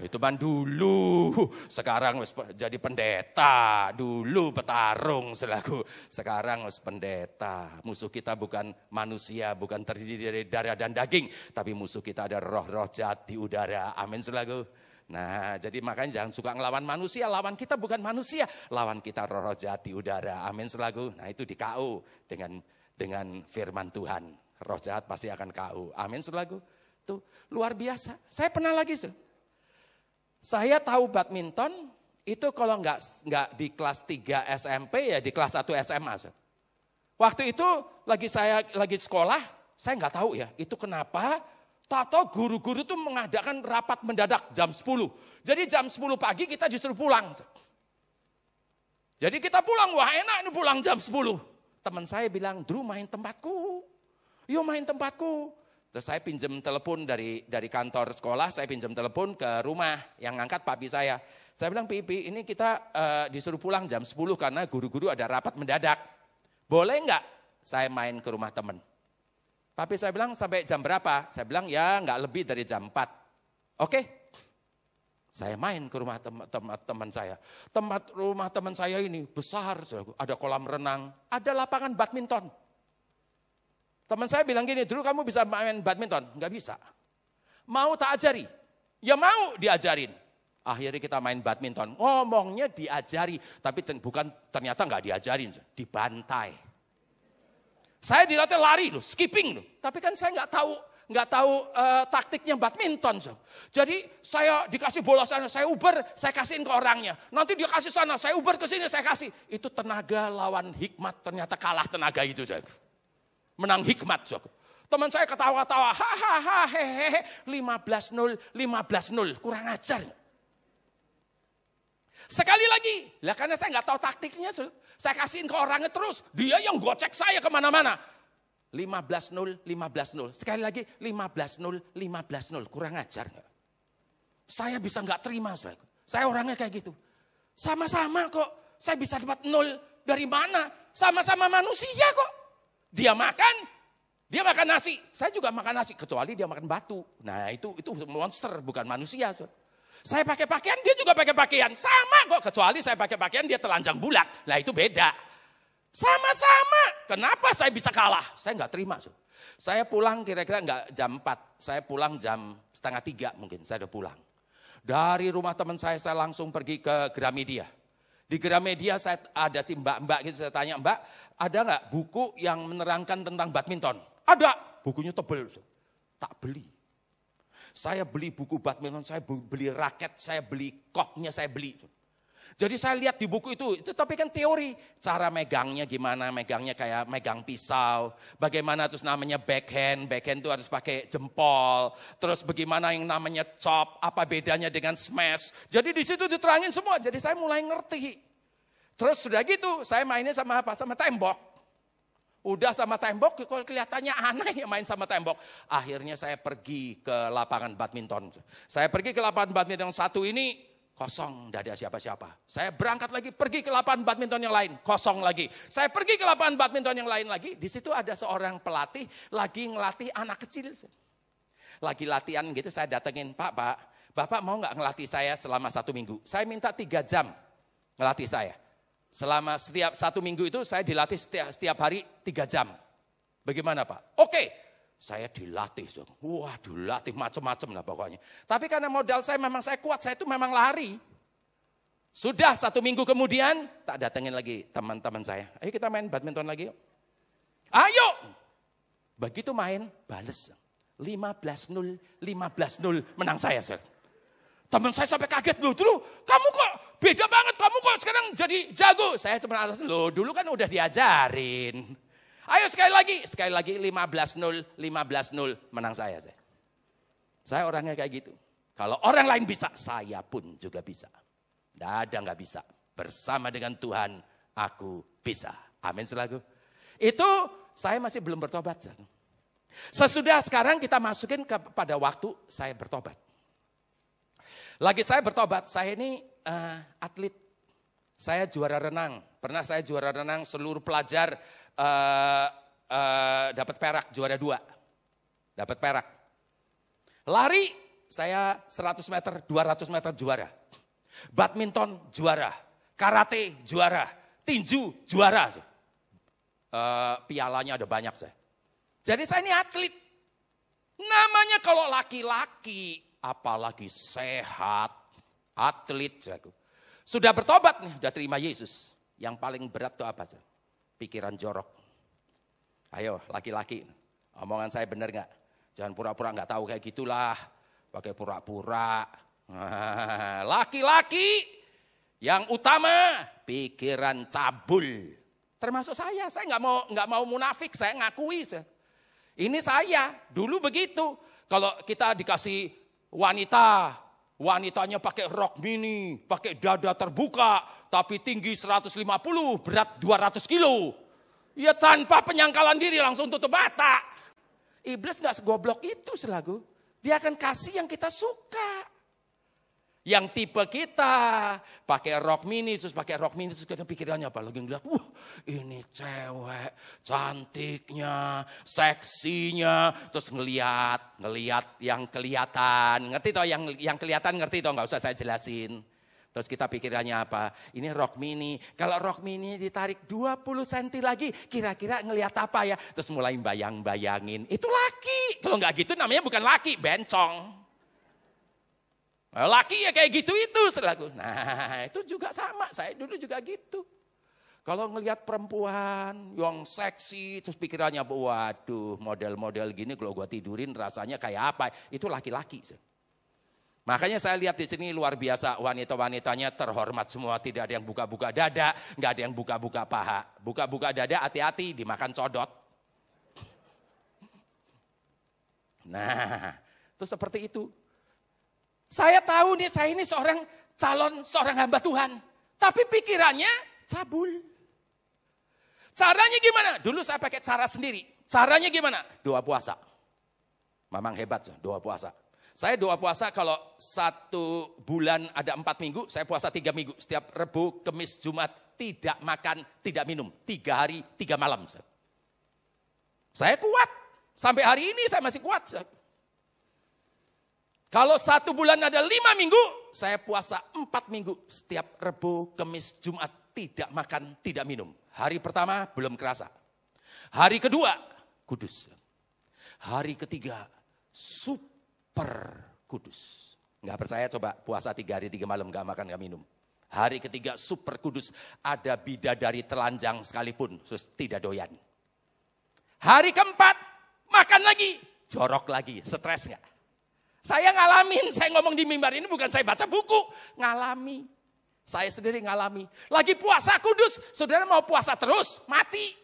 Itu ban dulu, sekarang jadi pendeta, dulu petarung selaku, sekarang harus pendeta. Musuh kita bukan manusia, bukan terdiri dari darah dan daging, tapi musuh kita ada roh-roh jahat di udara. Amin selaku. Nah, jadi makanya jangan suka ngelawan manusia, lawan kita bukan manusia, lawan kita roh-roh jahat di udara. Amin selaku. Nah, itu di KU dengan dengan firman Tuhan. Roh jahat pasti akan KU. Amin selaku. Tuh, luar biasa. Saya pernah lagi, so. Saya tahu badminton itu kalau nggak nggak di kelas 3 SMP ya di kelas 1 SMA. So. Waktu itu lagi saya lagi sekolah, saya nggak tahu ya itu kenapa Tato guru-guru tuh mengadakan rapat mendadak jam 10. Jadi jam 10 pagi kita justru pulang. Jadi kita pulang, wah enak ini pulang jam 10. Teman saya bilang, Drew main tempatku. Yuk main tempatku. Terus saya pinjam telepon dari dari kantor sekolah, saya pinjam telepon ke rumah yang ngangkat papi saya. Saya bilang, Pipi, ini kita uh, disuruh pulang jam 10 karena guru-guru ada rapat mendadak. Boleh nggak saya main ke rumah teman? Papi saya bilang, sampai jam berapa? Saya bilang, ya nggak lebih dari jam 4. Oke, saya main ke rumah teman-teman saya. Tempat rumah teman saya ini besar, ada kolam renang, ada lapangan badminton. Teman saya bilang gini, dulu kamu bisa main badminton? Nggak bisa. Mau tak ajari? Ya mau diajarin. Akhirnya kita main badminton. Ngomongnya diajari, tapi bukan ternyata nggak diajarin, dibantai. Saya dilatih lari loh, skipping loh. Tapi kan saya nggak tahu nggak tahu uh, taktiknya badminton. So. Jadi saya dikasih bola sana, saya uber, saya kasihin ke orangnya. Nanti dia kasih sana, saya uber ke sini, saya kasih. Itu tenaga lawan hikmat, ternyata kalah tenaga itu. So menang hikmat. So. Teman saya ketawa-ketawa, hahaha, hehehe, 15-0, 15-0, kurang ajar. Sekali lagi, lah karena saya nggak tahu taktiknya, so. Saya kasihin ke orangnya terus, dia yang gocek saya ke mana-mana. 15-0, 15-0, sekali lagi 15-0, 15-0, kurang ajar? Saya bisa nggak terima, so. saya orangnya kayak gitu. Sama-sama kok, saya bisa dapat nol dari mana? Sama-sama manusia kok. Dia makan, dia makan nasi. Saya juga makan nasi, kecuali dia makan batu. Nah itu itu monster, bukan manusia. Saya pakai pakaian, dia juga pakai pakaian. Sama kok, kecuali saya pakai pakaian, dia telanjang bulat. Nah itu beda. Sama-sama. Kenapa saya bisa kalah? Saya nggak terima. So. Saya pulang kira-kira nggak jam 4. Saya pulang jam setengah tiga mungkin. Saya udah pulang. Dari rumah teman saya, saya langsung pergi ke Gramedia. Di Gramedia saya ada si mbak-mbak gitu, saya tanya, mbak ada nggak buku yang menerangkan tentang badminton? Ada, bukunya tebel. Tak beli. Saya beli buku badminton, saya beli raket, saya beli koknya, saya beli. Jadi saya lihat di buku itu, itu tapi kan teori. Cara megangnya gimana, megangnya kayak megang pisau. Bagaimana terus namanya backhand, backhand itu harus pakai jempol. Terus bagaimana yang namanya chop, apa bedanya dengan smash. Jadi di situ diterangin semua, jadi saya mulai ngerti. Terus sudah gitu, saya mainnya sama apa? Sama tembok. Udah sama tembok, kok kelihatannya aneh ya main sama tembok. Akhirnya saya pergi ke lapangan badminton. Saya pergi ke lapangan badminton satu ini, kosong, tidak ada siapa-siapa. Saya berangkat lagi, pergi ke lapangan badminton yang lain, kosong lagi. Saya pergi ke lapangan badminton yang lain lagi, di situ ada seorang pelatih lagi ngelatih anak kecil. Lagi latihan gitu, saya datengin, Pak, Pak, Bapak mau nggak ngelatih saya selama satu minggu? Saya minta tiga jam ngelatih saya. Selama setiap satu minggu itu saya dilatih setiap, setiap hari tiga jam. Bagaimana Pak? Oke, saya dilatih. Wah dilatih macam-macam lah pokoknya. Tapi karena modal saya memang saya kuat, saya itu memang lari. Sudah satu minggu kemudian, tak datengin lagi teman-teman saya. Ayo kita main badminton lagi yuk. Ayo! Begitu main, bales. 15-0, 15-0 menang saya. Sir. Teman saya sampai kaget dulu kamu kok beda banget, kamu kok sekarang jadi jago. Saya cuma alasan, loh dulu kan udah diajarin. Ayo sekali lagi, sekali lagi 15-0, 15-0 menang saya. Saya, saya orangnya kayak gitu. Kalau orang lain bisa, saya pun juga bisa. Tidak ada nggak bisa. Bersama dengan Tuhan, aku bisa. Amin selagu. Itu saya masih belum bertobat. Sesudah sekarang kita masukin kepada waktu saya bertobat. Lagi saya bertobat, saya ini uh, atlet. Saya juara renang. Pernah saya juara renang seluruh pelajar uh, uh, dapat perak juara dua. Dapat perak. Lari saya 100 meter, 200 meter juara. Badminton juara. Karate juara. Tinju juara. Uh, pialanya ada banyak saya. Jadi saya ini atlet. Namanya kalau laki-laki, apalagi sehat, atlet. Sudah bertobat nih, sudah terima Yesus. Yang paling berat itu apa? pikiran jorok. Ayo laki-laki, omongan saya benar nggak? Jangan pura-pura nggak tahu kayak gitulah, pakai pura-pura. Laki-laki yang utama pikiran cabul. Termasuk saya, saya nggak mau nggak mau munafik, saya ngakui. Ini saya dulu begitu. Kalau kita dikasih wanita, wanitanya pakai rok mini, pakai dada terbuka, tapi tinggi 150, berat 200 kilo. Ya tanpa penyangkalan diri langsung tutup mata. Iblis gak segoblok itu selagu. Dia akan kasih yang kita suka. Yang tipe kita pakai rok mini terus pakai rok mini terus kita pikirannya apa lagi ngeliat, wah ini cewek cantiknya, seksinya, terus ngeliat, ngeliat yang kelihatan, ngerti toh yang yang kelihatan ngerti toh nggak usah saya jelasin. Terus kita pikirannya apa? Ini rok mini. Kalau rok mini ditarik 20 cm lagi, kira-kira ngelihat apa ya? Terus mulai bayang-bayangin. Itu laki. Kalau nggak gitu namanya bukan laki, bencong. Laki ya kayak gitu itu selaku. Nah itu juga sama, saya dulu juga gitu. Kalau ngelihat perempuan yang seksi, terus pikirannya, waduh model-model gini kalau gue tidurin rasanya kayak apa? Itu laki-laki. Makanya saya lihat di sini luar biasa wanita-wanitanya terhormat semua. Tidak ada yang buka-buka dada, nggak ada yang buka-buka paha. Buka-buka dada hati-hati dimakan codot. Nah, itu seperti itu. Saya tahu nih, saya ini seorang calon, seorang hamba Tuhan. Tapi pikirannya cabul. Caranya gimana? Dulu saya pakai cara sendiri. Caranya gimana? Doa puasa. Mamang hebat, doa puasa. Saya doa puasa kalau satu bulan ada empat minggu, saya puasa tiga minggu. Setiap Rebu, Kemis, Jumat, tidak makan, tidak minum. Tiga hari, tiga malam. Saya kuat. Sampai hari ini saya masih kuat. Kalau satu bulan ada lima minggu, saya puasa empat minggu. Setiap Rebu, Kemis, Jumat, tidak makan, tidak minum. Hari pertama belum kerasa. Hari kedua, kudus. Hari ketiga, sup per kudus. Nggak percaya coba puasa tiga hari tiga malam nggak makan nggak minum. Hari ketiga super kudus ada bidadari telanjang sekalipun sus tidak doyan. Hari keempat makan lagi jorok lagi stres nggak? Saya ngalamin, saya ngomong di mimbar ini bukan saya baca buku, ngalami. Saya sendiri ngalami. Lagi puasa kudus, saudara mau puasa terus, mati.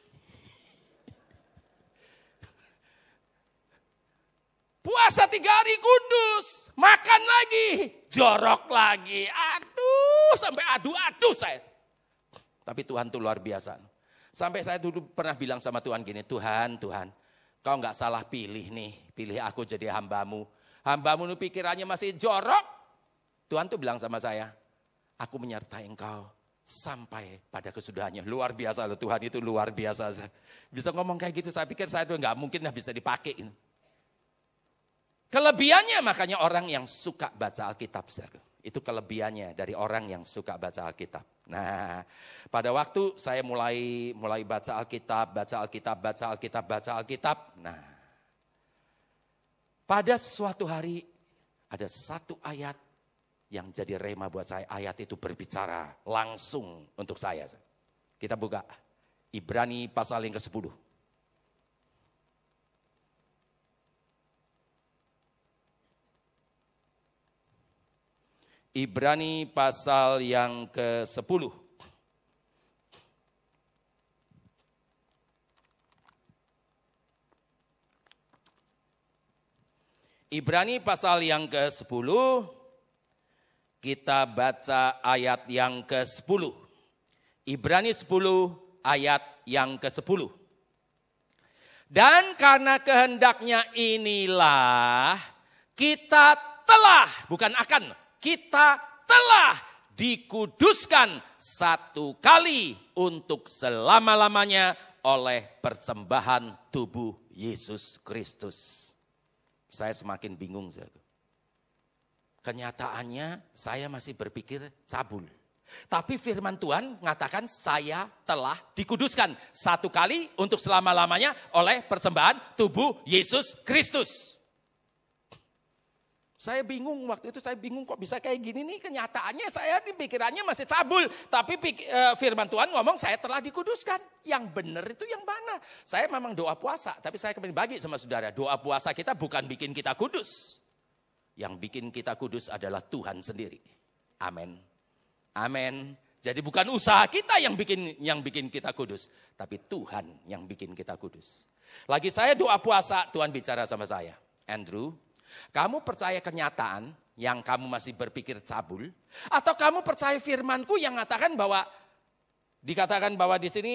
Puasa tiga hari kudus, makan lagi, jorok lagi. Aduh, sampai adu-adu saya. Tapi Tuhan tuh luar biasa. Sampai saya dulu pernah bilang sama Tuhan gini, Tuhan, Tuhan, kau nggak salah pilih nih, pilih aku jadi hambamu. Hambamu pikirannya masih jorok. Tuhan tuh bilang sama saya, aku menyertai engkau sampai pada kesudahannya. Luar biasa loh Tuhan itu luar biasa. Bisa ngomong kayak gitu, saya pikir saya tuh nggak mungkin lah bisa dipakai. Kelebihannya makanya orang yang suka baca Alkitab. Itu kelebihannya dari orang yang suka baca Alkitab. Nah, pada waktu saya mulai mulai baca Alkitab, baca Alkitab, baca Alkitab, baca Alkitab. Nah, pada suatu hari ada satu ayat yang jadi rema buat saya. Ayat itu berbicara langsung untuk saya. Kita buka Ibrani pasal yang ke-10. Ibrani pasal yang ke-10. Ibrani pasal yang ke-10, kita baca ayat yang ke-10. Ibrani 10 ayat yang ke-10. Dan karena kehendaknya inilah kita telah, bukan akan, kita telah dikuduskan satu kali untuk selama-lamanya oleh persembahan tubuh Yesus Kristus. Saya semakin bingung. Kenyataannya saya masih berpikir cabul. Tapi firman Tuhan mengatakan saya telah dikuduskan satu kali untuk selama-lamanya oleh persembahan tubuh Yesus Kristus. Saya bingung waktu itu saya bingung kok bisa kayak gini nih. Kenyataannya saya di pikirannya masih cabul tapi e, firman Tuhan ngomong saya telah dikuduskan. Yang benar itu yang mana? Saya memang doa puasa tapi saya kembali bagi sama saudara doa puasa kita bukan bikin kita kudus. Yang bikin kita kudus adalah Tuhan sendiri. Amin amin jadi bukan usaha kita yang bikin yang bikin kita kudus tapi Tuhan yang bikin kita kudus. Lagi saya doa puasa Tuhan bicara sama saya. Andrew kamu percaya kenyataan yang kamu masih berpikir cabul? Atau kamu percaya firmanku yang mengatakan bahwa, dikatakan bahwa di sini,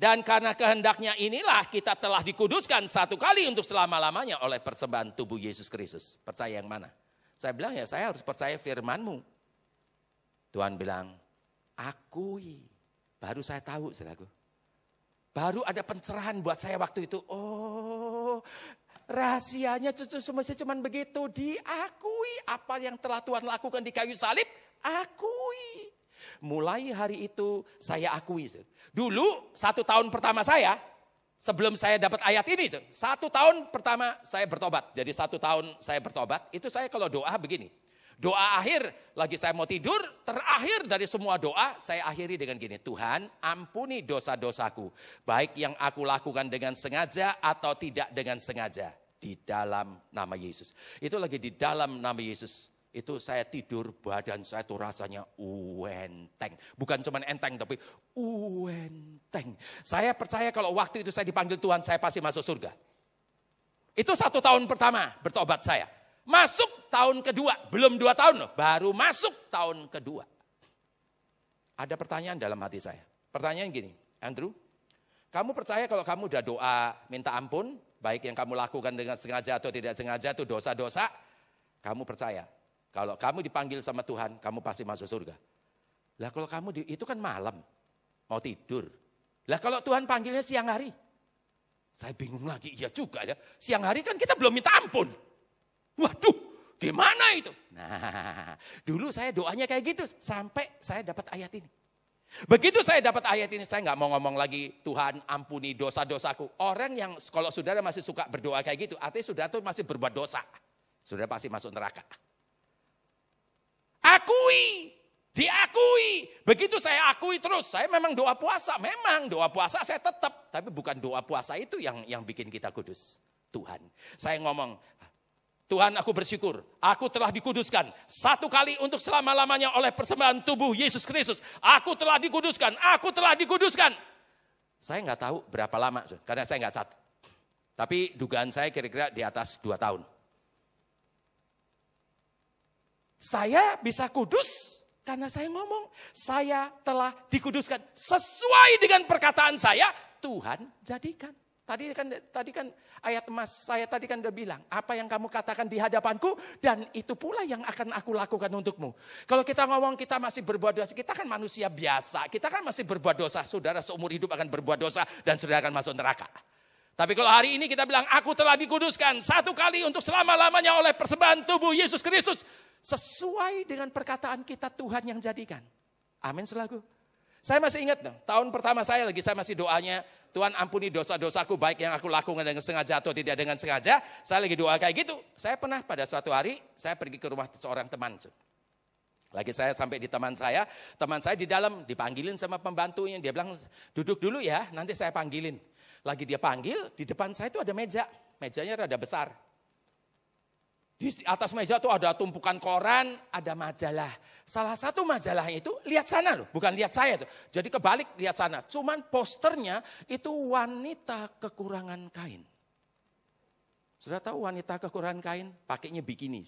dan karena kehendaknya inilah kita telah dikuduskan satu kali untuk selama-lamanya oleh persembahan tubuh Yesus Kristus. Percaya yang mana? Saya bilang ya saya harus percaya firmanmu. Tuhan bilang, akui. Baru saya tahu, saudaraku. Baru ada pencerahan buat saya waktu itu. Oh, Rahasianya cucu semestinya cuma begitu. Diakui apa yang telah Tuhan lakukan di kayu salib. Akui. Mulai hari itu saya akui. Dulu satu tahun pertama saya. Sebelum saya dapat ayat ini. Satu tahun pertama saya bertobat. Jadi satu tahun saya bertobat. Itu saya kalau doa begini. Doa akhir, lagi saya mau tidur, terakhir dari semua doa, saya akhiri dengan gini. Tuhan, ampuni dosa-dosaku. Baik yang aku lakukan dengan sengaja atau tidak dengan sengaja. Di dalam nama Yesus. Itu lagi di dalam nama Yesus. Itu saya tidur, badan saya tuh rasanya uenteng. Bukan cuma enteng, tapi uenteng. Saya percaya kalau waktu itu saya dipanggil Tuhan, saya pasti masuk surga. Itu satu tahun pertama bertobat saya. Masuk tahun kedua, belum dua tahun loh, baru masuk tahun kedua. Ada pertanyaan dalam hati saya. Pertanyaan gini, Andrew, kamu percaya kalau kamu udah doa minta ampun, baik yang kamu lakukan dengan sengaja atau tidak sengaja itu dosa-dosa, kamu percaya kalau kamu dipanggil sama Tuhan, kamu pasti masuk surga. Lah kalau kamu di, itu kan malam, mau tidur. Lah kalau Tuhan panggilnya siang hari, saya bingung lagi, iya juga ya. Siang hari kan kita belum minta ampun. Waduh, gimana itu? Nah, dulu saya doanya kayak gitu sampai saya dapat ayat ini. Begitu saya dapat ayat ini, saya nggak mau ngomong lagi Tuhan ampuni dosa-dosaku. Orang yang kalau saudara masih suka berdoa kayak gitu, artinya saudara tuh masih berbuat dosa. Saudara pasti masuk neraka. Akui, diakui. Begitu saya akui terus, saya memang doa puasa, memang doa puasa saya tetap. Tapi bukan doa puasa itu yang yang bikin kita kudus. Tuhan. Saya ngomong, Tuhan aku bersyukur, aku telah dikuduskan satu kali untuk selama-lamanya oleh persembahan tubuh Yesus Kristus. Aku telah dikuduskan, aku telah dikuduskan. Saya nggak tahu berapa lama, karena saya nggak catat. Tapi dugaan saya kira-kira di atas dua tahun. Saya bisa kudus karena saya ngomong, saya telah dikuduskan sesuai dengan perkataan saya, Tuhan jadikan. Tadi kan tadi kan ayat emas saya tadi kan udah bilang, apa yang kamu katakan di hadapanku dan itu pula yang akan aku lakukan untukmu. Kalau kita ngomong kita masih berbuat dosa, kita kan manusia biasa, kita kan masih berbuat dosa. Saudara seumur hidup akan berbuat dosa dan saudara akan masuk neraka. Tapi kalau hari ini kita bilang, aku telah dikuduskan satu kali untuk selama-lamanya oleh persembahan tubuh Yesus Kristus. Sesuai dengan perkataan kita Tuhan yang jadikan. Amin selaku. Saya masih ingat dong, tahun pertama saya lagi saya masih doanya Tuhan ampuni dosa-dosaku baik yang aku lakukan dengan sengaja atau tidak dengan sengaja. Saya lagi doa kayak gitu. Saya pernah pada suatu hari saya pergi ke rumah seorang teman. Lagi saya sampai di teman saya, teman saya di dalam dipanggilin sama pembantunya. Dia bilang duduk dulu ya, nanti saya panggilin. Lagi dia panggil, di depan saya itu ada meja. Mejanya rada besar. Di atas meja tuh ada tumpukan koran, ada majalah. Salah satu majalah itu lihat sana loh, bukan lihat saya tuh. Jadi kebalik lihat sana. Cuman posternya itu wanita kekurangan kain. Sudah tahu wanita kekurangan kain, pakainya bikini.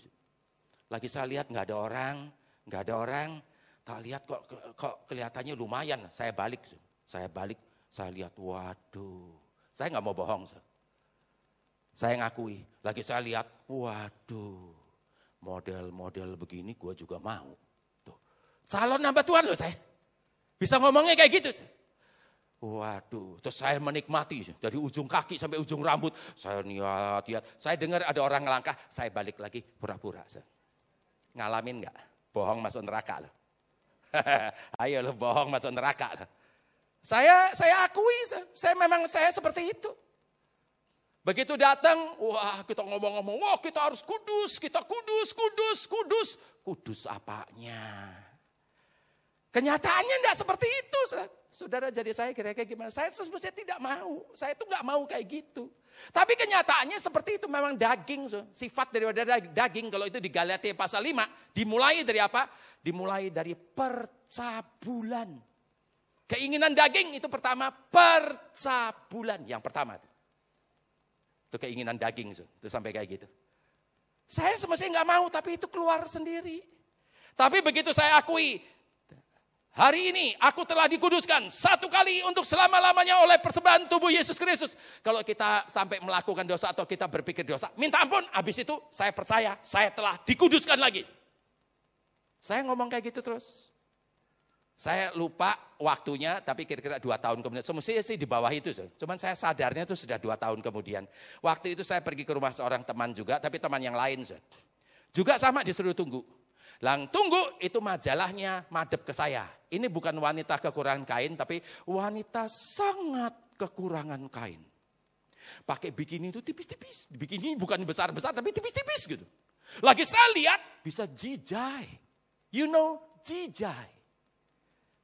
Lagi saya lihat nggak ada orang, nggak ada orang. Tak lihat kok, kok kelihatannya lumayan. Saya balik, saya balik, saya lihat, waduh. Saya nggak mau bohong. Saya ngakui, lagi saya lihat, waduh. Model-model begini gue juga mau. Tuh. Calon nambah tuan loh saya. Bisa ngomongnya kayak gitu. Waduh, terus saya menikmati dari ujung kaki sampai ujung rambut. Saya niat, niat. Saya dengar ada orang ngelangkah, saya balik lagi pura-pura. Ngalamin nggak? Bohong masuk neraka loh. Ayo lo bohong masuk neraka loh. Saya saya akui, saya memang saya seperti itu. Begitu datang, wah kita ngomong-ngomong, wah kita harus kudus, kita kudus, kudus, kudus. Kudus apanya? Kenyataannya enggak seperti itu. Saudara jadi saya kira-kira gimana? Saya sebenarnya tidak mau. Saya itu enggak mau kayak gitu. Tapi kenyataannya seperti itu memang daging. So. Sifat daripada daging kalau itu di Galatia pasal 5. Dimulai dari apa? Dimulai dari percabulan. Keinginan daging itu pertama percabulan. Yang pertama. Itu keinginan daging. So. Itu sampai kayak gitu. Saya semestinya nggak mau tapi itu keluar sendiri. Tapi begitu saya akui, Hari ini aku telah dikuduskan satu kali untuk selama-lamanya oleh persembahan tubuh Yesus Kristus. Kalau kita sampai melakukan dosa atau kita berpikir dosa, minta ampun. Habis itu saya percaya saya telah dikuduskan lagi. Saya ngomong kayak gitu terus. Saya lupa waktunya, tapi kira-kira dua tahun kemudian. Semestinya sih di bawah itu. Cuman saya sadarnya itu sudah dua tahun kemudian. Waktu itu saya pergi ke rumah seorang teman juga, tapi teman yang lain. Juga sama disuruh tunggu. Lang tunggu itu majalahnya madep ke saya. Ini bukan wanita kekurangan kain tapi wanita sangat kekurangan kain. Pakai bikini itu tipis-tipis. Bikini bukan besar-besar tapi tipis-tipis gitu. Lagi saya lihat bisa jijai. You know jijai.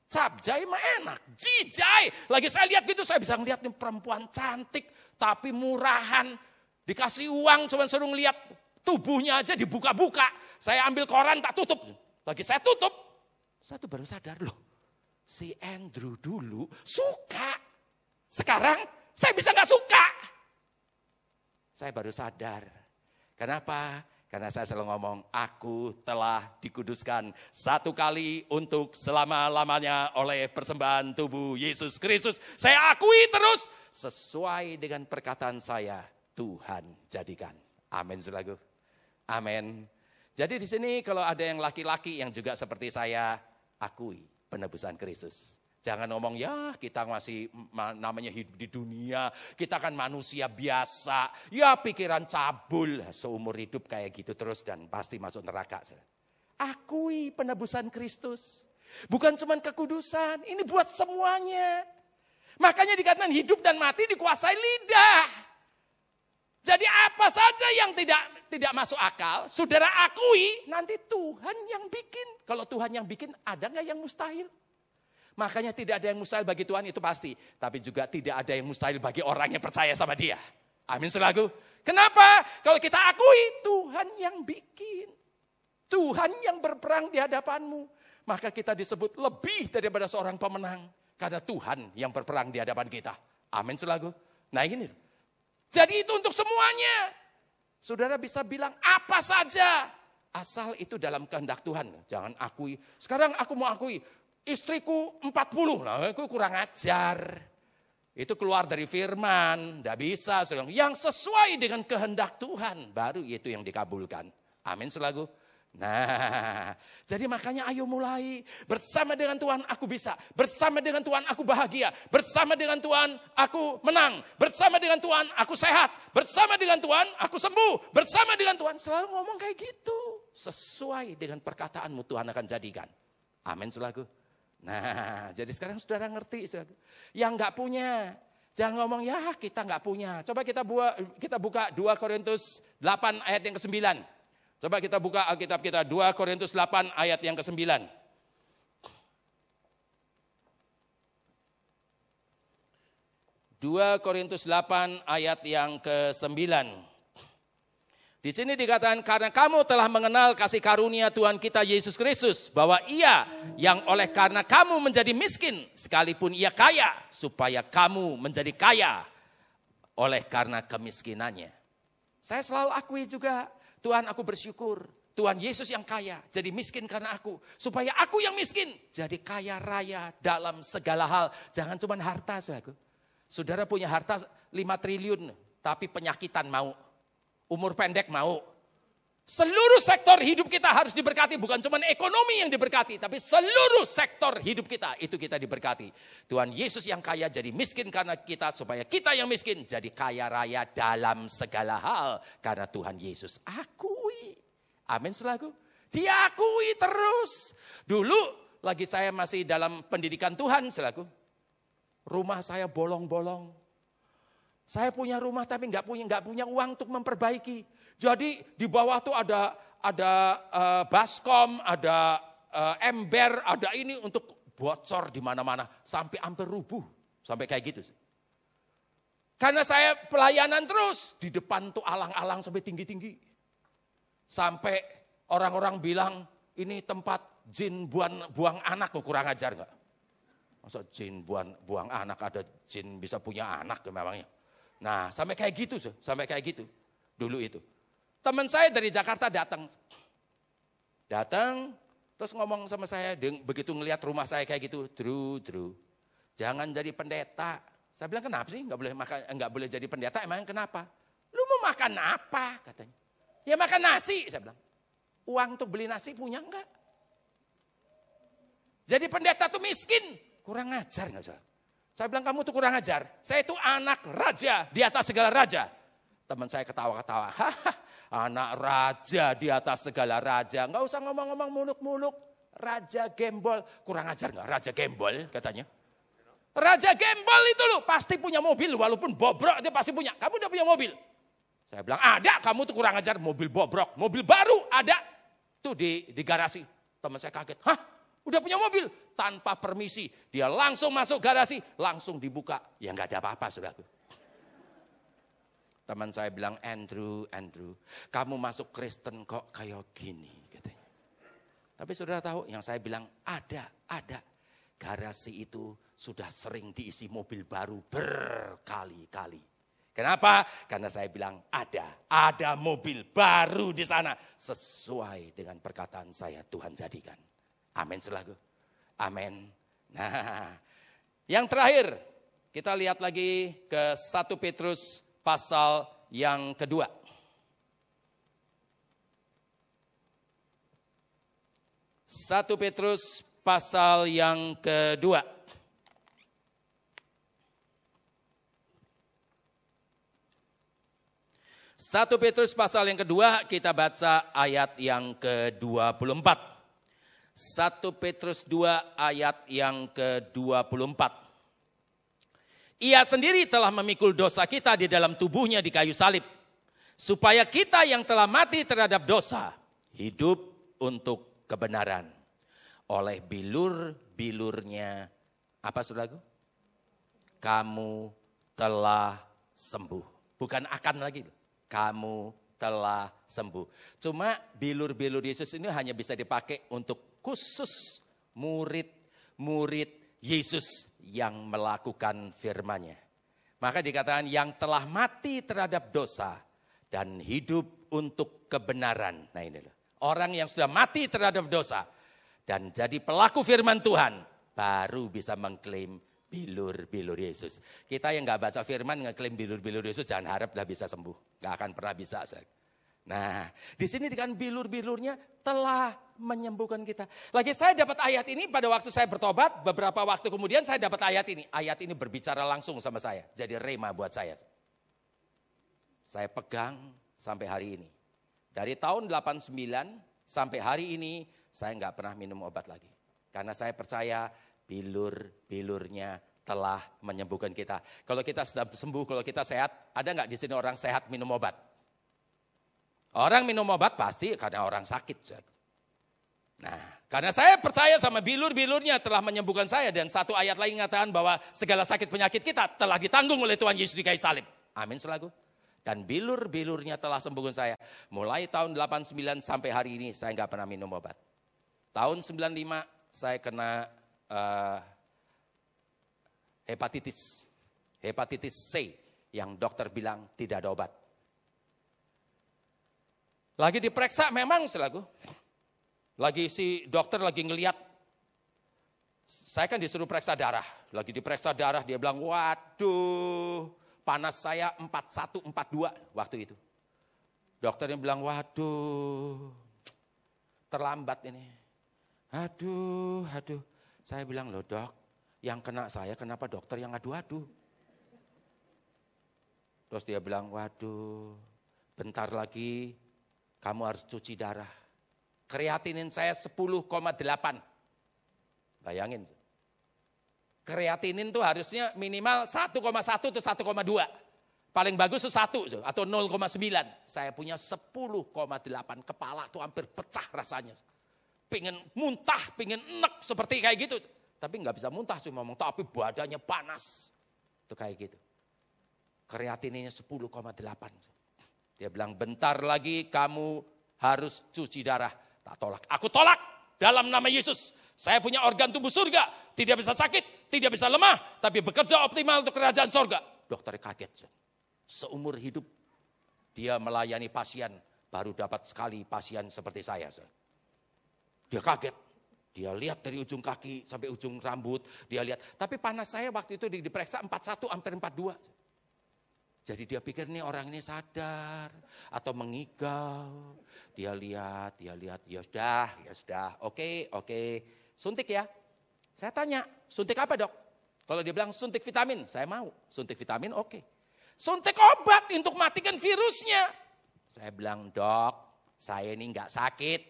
Capjai mah enak, jijai. Lagi saya lihat gitu saya bisa ngeliat nih perempuan cantik tapi murahan. Dikasih uang cuma suruh ngeliat tubuhnya aja dibuka-buka. Saya ambil koran tak tutup. Lagi saya tutup, satu baru sadar loh. Si Andrew dulu suka. Sekarang saya bisa nggak suka. Saya baru sadar. Kenapa? Karena saya selalu ngomong, aku telah dikuduskan satu kali untuk selama-lamanya oleh persembahan tubuh Yesus Kristus. Saya akui terus sesuai dengan perkataan saya, Tuhan jadikan. Amin, selagu. Amin. Jadi di sini kalau ada yang laki-laki yang juga seperti saya, akui penebusan Kristus. Jangan ngomong ya kita masih namanya hidup di dunia, kita kan manusia biasa, ya pikiran cabul seumur hidup kayak gitu terus dan pasti masuk neraka. Akui penebusan Kristus. Bukan cuma kekudusan, ini buat semuanya. Makanya dikatakan hidup dan mati dikuasai lidah. Jadi apa saja yang tidak tidak masuk akal, saudara akui, nanti Tuhan yang bikin. Kalau Tuhan yang bikin, ada nggak yang mustahil? Makanya tidak ada yang mustahil bagi Tuhan itu pasti. Tapi juga tidak ada yang mustahil bagi orang yang percaya sama dia. Amin selagu. Kenapa? Kalau kita akui, Tuhan yang bikin. Tuhan yang berperang di hadapanmu. Maka kita disebut lebih daripada seorang pemenang. Karena Tuhan yang berperang di hadapan kita. Amin selagu. Nah ini jadi itu untuk semuanya. Saudara bisa bilang apa saja. Asal itu dalam kehendak Tuhan. Jangan akui. Sekarang aku mau akui. Istriku 40. Nah, aku kurang ajar. Itu keluar dari firman. Tidak bisa. Yang sesuai dengan kehendak Tuhan. Baru itu yang dikabulkan. Amin selagu. Nah, jadi makanya ayo mulai. Bersama dengan Tuhan aku bisa. Bersama dengan Tuhan aku bahagia. Bersama dengan Tuhan aku menang. Bersama dengan Tuhan aku sehat. Bersama dengan Tuhan aku sembuh. Bersama dengan Tuhan selalu ngomong kayak gitu. Sesuai dengan perkataanmu Tuhan akan jadikan. Amin selaku. Nah, jadi sekarang saudara ngerti. Selaku. Yang nggak punya, Jangan ngomong ya kita nggak punya. Coba kita buat kita buka 2 Korintus 8 ayat yang ke-9. Coba kita buka Alkitab kita 2 Korintus 8 ayat yang ke-9. 2 Korintus 8 ayat yang ke-9. Di sini dikatakan karena kamu telah mengenal kasih karunia Tuhan kita Yesus Kristus bahwa Ia yang oleh karena kamu menjadi miskin sekalipun Ia kaya supaya kamu menjadi kaya oleh karena kemiskinannya. Saya selalu akui juga, Tuhan aku bersyukur. Tuhan Yesus yang kaya, jadi miskin karena aku. Supaya aku yang miskin, jadi kaya raya dalam segala hal. Jangan cuma harta, saudaraku. Saudara punya harta 5 triliun, tapi penyakitan mau. Umur pendek mau. Seluruh sektor hidup kita harus diberkati, bukan cuma ekonomi yang diberkati, tapi seluruh sektor hidup kita itu kita diberkati. Tuhan Yesus yang kaya jadi miskin karena kita, supaya kita yang miskin jadi kaya raya dalam segala hal. Karena Tuhan Yesus akui. Amin selaku. Diakui terus. Dulu lagi saya masih dalam pendidikan Tuhan selaku. Rumah saya bolong-bolong. Saya punya rumah tapi nggak punya nggak punya uang untuk memperbaiki. Jadi di bawah tuh ada ada uh, baskom, ada uh, ember, ada ini untuk bocor di mana-mana sampai hampir rubuh, sampai kayak gitu. Karena saya pelayanan terus di depan tuh alang-alang sampai tinggi-tinggi. Sampai orang-orang bilang ini tempat jin buang, buang anak kurang ajar nggak? Masa jin buang, buang anak ada jin bisa punya anak memangnya. Nah sampai kayak gitu, sampai kayak gitu dulu itu. Teman saya dari Jakarta datang. Datang, terus ngomong sama saya, begitu ngelihat rumah saya kayak gitu, Drew, Drew, jangan jadi pendeta. Saya bilang kenapa sih nggak boleh makan, nggak boleh jadi pendeta? Emang kenapa? Lu mau makan apa? Katanya. Ya makan nasi, saya bilang. Uang untuk beli nasi punya enggak? Jadi pendeta tuh miskin, kurang ajar nggak salah. Saya bilang kamu tuh kurang ajar. Saya itu anak raja di atas segala raja. Teman saya ketawa-ketawa. Anak raja di atas segala raja. Nggak usah ngomong-ngomong muluk-muluk. Raja gembol. Kurang ajar nggak raja gembol katanya. Raja gembol itu loh pasti punya mobil. Walaupun bobrok dia pasti punya. Kamu udah punya mobil. Saya bilang ada kamu tuh kurang ajar mobil bobrok. Mobil baru ada. Tuh di, di garasi. Teman saya kaget. Hah udah punya mobil? Tanpa permisi. Dia langsung masuk garasi. Langsung dibuka. Ya nggak ada apa-apa saudaraku. Teman saya bilang, Andrew, Andrew, kamu masuk Kristen kok kayak gini, katanya. Tapi sudah tahu, yang saya bilang, ada, ada. Garasi itu sudah sering diisi mobil baru berkali-kali. Kenapa? Karena saya bilang ada, ada mobil baru di sana sesuai dengan perkataan saya Tuhan jadikan. Amin selaku. Amin. Nah, yang terakhir kita lihat lagi ke 1 Petrus pasal yang kedua. Satu Petrus pasal yang kedua. Satu Petrus pasal yang kedua kita baca ayat yang ke-24. Satu Petrus 2 ayat yang ke-24. Ia sendiri telah memikul dosa kita di dalam tubuhnya di kayu salib. Supaya kita yang telah mati terhadap dosa, hidup untuk kebenaran. Oleh bilur-bilurnya, apa saudaraku? Kamu telah sembuh. Bukan akan lagi, kamu telah sembuh. Cuma bilur-bilur Yesus ini hanya bisa dipakai untuk khusus murid-murid Yesus yang melakukan firman-Nya. Maka dikatakan yang telah mati terhadap dosa dan hidup untuk kebenaran. Nah ini loh. Orang yang sudah mati terhadap dosa dan jadi pelaku firman Tuhan baru bisa mengklaim bilur-bilur Yesus. Kita yang nggak baca firman ngeklaim bilur-bilur Yesus jangan harap lah bisa sembuh. Nggak akan pernah bisa. Nah, di sini dengan bilur-bilurnya telah menyembuhkan kita. Lagi saya dapat ayat ini pada waktu saya bertobat, beberapa waktu kemudian saya dapat ayat ini. Ayat ini berbicara langsung sama saya, jadi rema buat saya. Saya pegang sampai hari ini. Dari tahun 89 sampai hari ini saya nggak pernah minum obat lagi. Karena saya percaya bilur-bilurnya telah menyembuhkan kita. Kalau kita sudah sembuh, kalau kita sehat, ada nggak di sini orang sehat minum obat? Orang minum obat pasti karena orang sakit. Nah, karena saya percaya sama bilur-bilurnya telah menyembuhkan saya. Dan satu ayat lagi mengatakan bahwa segala sakit penyakit kita telah ditanggung oleh Tuhan Yesus di kayu salib. Amin selaku. Dan bilur-bilurnya telah sembuhkan saya. Mulai tahun 89 sampai hari ini saya nggak pernah minum obat. Tahun 95 saya kena uh, hepatitis. Hepatitis C yang dokter bilang tidak ada obat. Lagi diperiksa memang selaku. Lagi si dokter lagi ngeliat. Saya kan disuruh periksa darah. Lagi diperiksa darah dia bilang, waduh panas saya 41, 42 waktu itu. Dokternya bilang, waduh terlambat ini. Aduh, aduh. Saya bilang, loh dok, yang kena saya kenapa dokter yang adu-adu? Terus dia bilang, waduh, bentar lagi kamu harus cuci darah. Kreatinin saya 10,8. Bayangin. Kreatinin tuh harusnya minimal 1,1 atau 1,2. Paling bagus itu 1 atau 0,9. Saya punya 10,8. Kepala tuh hampir pecah rasanya. Pengen muntah, pengen enek seperti kayak gitu. Tapi nggak bisa muntah cuma ngomong, tapi badannya panas. Itu kayak gitu. Kreatininnya 10,8. Dia bilang bentar lagi kamu harus cuci darah. Tak tolak. Aku tolak dalam nama Yesus. Saya punya organ tubuh surga. Tidak bisa sakit, tidak bisa lemah. Tapi bekerja optimal untuk kerajaan surga. Dokter kaget. Seumur hidup dia melayani pasien. Baru dapat sekali pasien seperti saya. Dia kaget. Dia lihat dari ujung kaki sampai ujung rambut. Dia lihat. Tapi panas saya waktu itu diperiksa 41 hampir 42. Jadi dia pikir nih orang ini sadar atau mengigau. Dia lihat, dia lihat, ya sudah, ya sudah, oke, oke, suntik ya. Saya tanya, suntik apa dok? Kalau dia bilang suntik vitamin, saya mau. Suntik vitamin oke. Suntik obat untuk matikan virusnya. Saya bilang, dok, saya ini nggak sakit.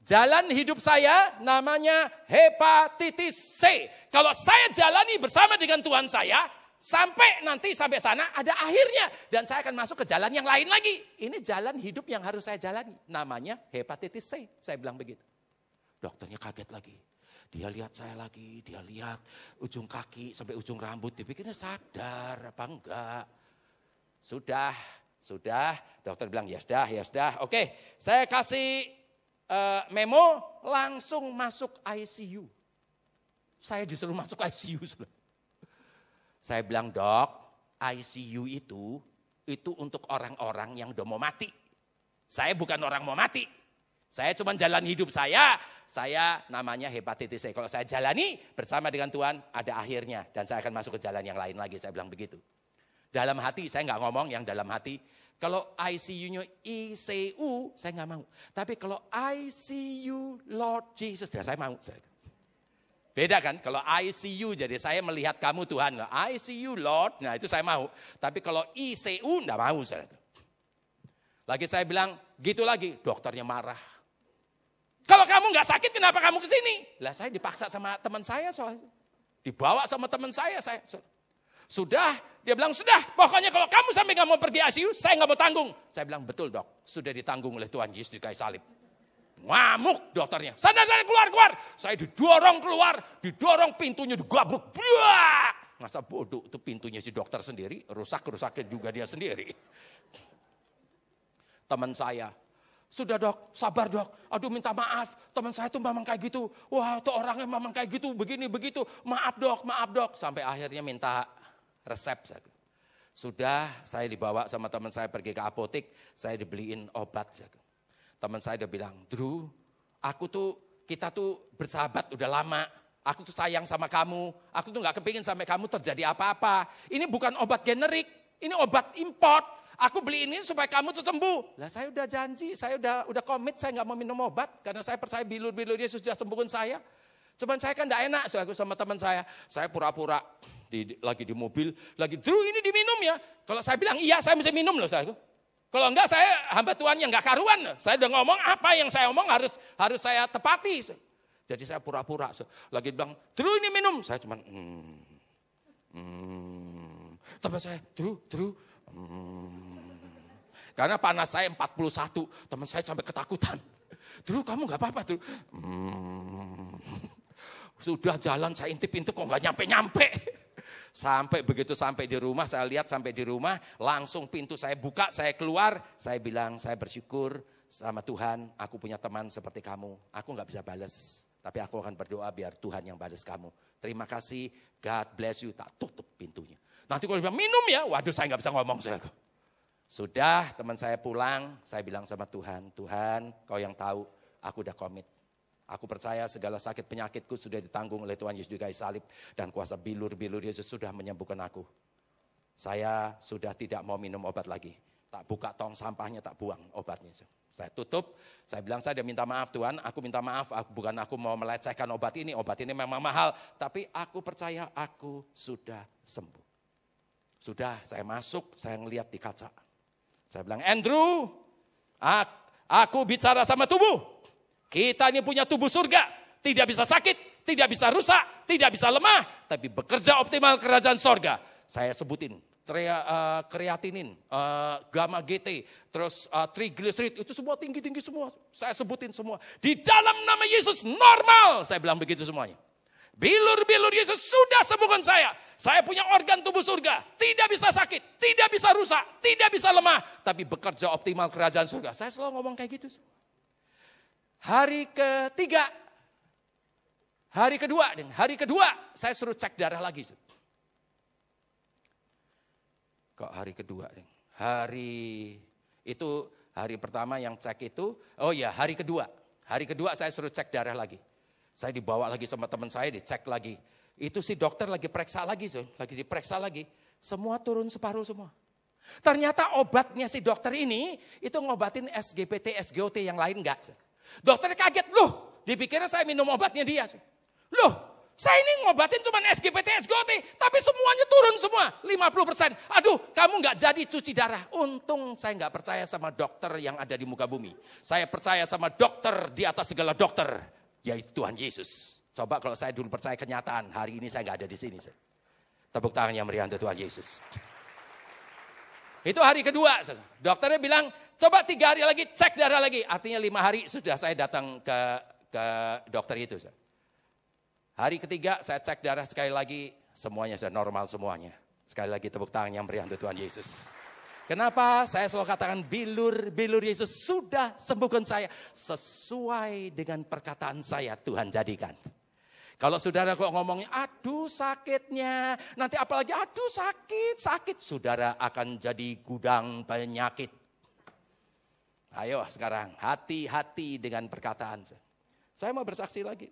Jalan hidup saya namanya hepatitis C. Kalau saya jalani bersama dengan Tuhan saya, Sampai nanti sampai sana ada akhirnya. Dan saya akan masuk ke jalan yang lain lagi. Ini jalan hidup yang harus saya jalani. Namanya hepatitis C. Saya bilang begitu. Dokternya kaget lagi. Dia lihat saya lagi, dia lihat ujung kaki sampai ujung rambut. Dipikirnya sadar apa enggak. Sudah, sudah. Dokter bilang ya sudah, ya sudah. Oke, saya kasih uh, memo langsung masuk ICU. Saya disuruh masuk ICU. Saya bilang, dok, ICU itu, itu untuk orang-orang yang udah mau mati. Saya bukan orang mau mati. Saya cuma jalan hidup saya, saya namanya hepatitis C. Kalau saya jalani bersama dengan Tuhan, ada akhirnya. Dan saya akan masuk ke jalan yang lain lagi, saya bilang begitu. Dalam hati, saya nggak ngomong yang dalam hati. Kalau ICU-nya ICU, saya nggak mau. Tapi kalau ICU Lord Jesus, ya saya mau. Saya. Beda kan? Kalau ICU jadi saya melihat kamu Tuhan. ICU Lord, nah itu saya mau. Tapi kalau ICU enggak mau saya. Lagi saya bilang, gitu lagi. Dokternya marah. Kalau kamu nggak sakit kenapa kamu ke sini? Lah saya dipaksa sama teman saya soalnya. Dibawa sama teman saya. saya sudah, dia bilang sudah. Pokoknya kalau kamu sampai nggak mau pergi ICU, saya nggak mau tanggung. Saya bilang betul dok, sudah ditanggung oleh Tuhan Yesus di kayu salib. Ngamuk dokternya. Sana sana keluar keluar. Saya didorong keluar, didorong pintunya digabruk. Buak! Masa bodoh itu pintunya si dokter sendiri, rusak-rusaknya juga dia sendiri. Teman saya, sudah dok, sabar dok. Aduh minta maaf, teman saya tuh memang kayak gitu. Wah tuh orangnya memang kayak gitu, begini begitu. Maaf dok, maaf dok. Sampai akhirnya minta resep. Sudah saya dibawa sama teman saya pergi ke apotek, saya dibeliin obat. Saya. Teman saya udah bilang, Drew, aku tuh, kita tuh bersahabat udah lama. Aku tuh sayang sama kamu. Aku tuh gak kepingin sampai kamu terjadi apa-apa. Ini bukan obat generik, ini obat import. Aku beli ini supaya kamu tuh sembuh. Lah saya udah janji, saya udah udah komit, saya nggak mau minum obat karena saya percaya bilur-bilur Yesus sudah sembuhkan saya. Cuman saya kan tidak enak, aku sama teman saya. Saya pura-pura lagi di mobil, lagi, Drew ini diminum ya. Kalau saya bilang iya, saya mesti minum loh saya. Kalau enggak saya hamba Tuhan yang enggak karuan. Saya udah ngomong apa yang saya omong harus harus saya tepati. Jadi saya pura-pura. Lagi bilang, Drew ini minum. Saya cuma, hmm, hmm. Teman saya, Drew, Drew. Hmm. Karena panas saya 41, teman saya sampai ketakutan. Drew kamu enggak apa-apa Drew. Hmm. Sudah jalan saya intip-intip kok enggak nyampe-nyampe. Sampai begitu sampai di rumah, saya lihat sampai di rumah, langsung pintu saya buka, saya keluar, saya bilang saya bersyukur sama Tuhan, aku punya teman seperti kamu. Aku nggak bisa balas, tapi aku akan berdoa biar Tuhan yang balas kamu. Terima kasih, God bless you, tak tutup pintunya. Nanti kalau bilang minum ya, waduh saya nggak bisa ngomong saya. Sudah teman saya pulang, saya bilang sama Tuhan, Tuhan kau yang tahu, aku udah komit. Aku percaya segala sakit penyakitku sudah ditanggung oleh Tuhan Yesus di kayu salib. Dan kuasa bilur-bilur Yesus sudah menyembuhkan aku. Saya sudah tidak mau minum obat lagi. Tak buka tong sampahnya, tak buang obatnya. Saya tutup, saya bilang saya minta maaf Tuhan, aku minta maaf, aku, bukan aku mau melecehkan obat ini, obat ini memang mahal. Tapi aku percaya aku sudah sembuh. Sudah saya masuk, saya ngeliat di kaca. Saya bilang, Andrew, aku bicara sama tubuh. Kita ini punya tubuh surga, tidak bisa sakit, tidak bisa rusak, tidak bisa lemah, tapi bekerja optimal kerajaan sorga. Saya sebutin, uh, kreatinin, uh, gamma GT, terus uh, itu semua tinggi-tinggi semua. Saya sebutin semua. Di dalam nama Yesus normal, saya bilang begitu semuanya. Bilur-bilur Yesus sudah sembuhkan saya. Saya punya organ tubuh surga. Tidak bisa sakit, tidak bisa rusak, tidak bisa lemah. Tapi bekerja optimal kerajaan surga. Saya selalu ngomong kayak gitu. Hari ketiga, hari kedua, hari kedua saya suruh cek darah lagi. Kok hari kedua? Hari itu hari pertama yang cek itu, oh ya hari kedua. Hari kedua saya suruh cek darah lagi. Saya dibawa lagi sama teman saya, dicek lagi. Itu si dokter lagi periksa lagi, so. lagi diperiksa lagi. Semua turun separuh semua. Ternyata obatnya si dokter ini itu ngobatin SGPT, SGOT yang lain enggak. Dokter kaget, loh dipikirnya saya minum obatnya dia. Loh saya ini ngobatin cuma SGPT, SGOT, tapi semuanya turun semua, 50%. Aduh, kamu nggak jadi cuci darah. Untung saya nggak percaya sama dokter yang ada di muka bumi. Saya percaya sama dokter di atas segala dokter, yaitu Tuhan Yesus. Coba kalau saya dulu percaya kenyataan, hari ini saya nggak ada di sini. Tepuk tangan yang meriah untuk Tuhan Yesus. Itu hari kedua. Dokternya bilang, Coba tiga hari lagi cek darah lagi. Artinya lima hari sudah saya datang ke ke dokter itu. Hari ketiga saya cek darah sekali lagi. Semuanya sudah normal semuanya. Sekali lagi tepuk tangan yang beri untuk Tuhan Yesus. Kenapa saya selalu katakan bilur, bilur Yesus sudah sembuhkan saya. Sesuai dengan perkataan saya Tuhan jadikan. Kalau saudara kok ngomongnya, aduh sakitnya, nanti apalagi aduh sakit, sakit. Saudara akan jadi gudang penyakit. Ayo sekarang, hati-hati dengan perkataan. Saya mau bersaksi lagi.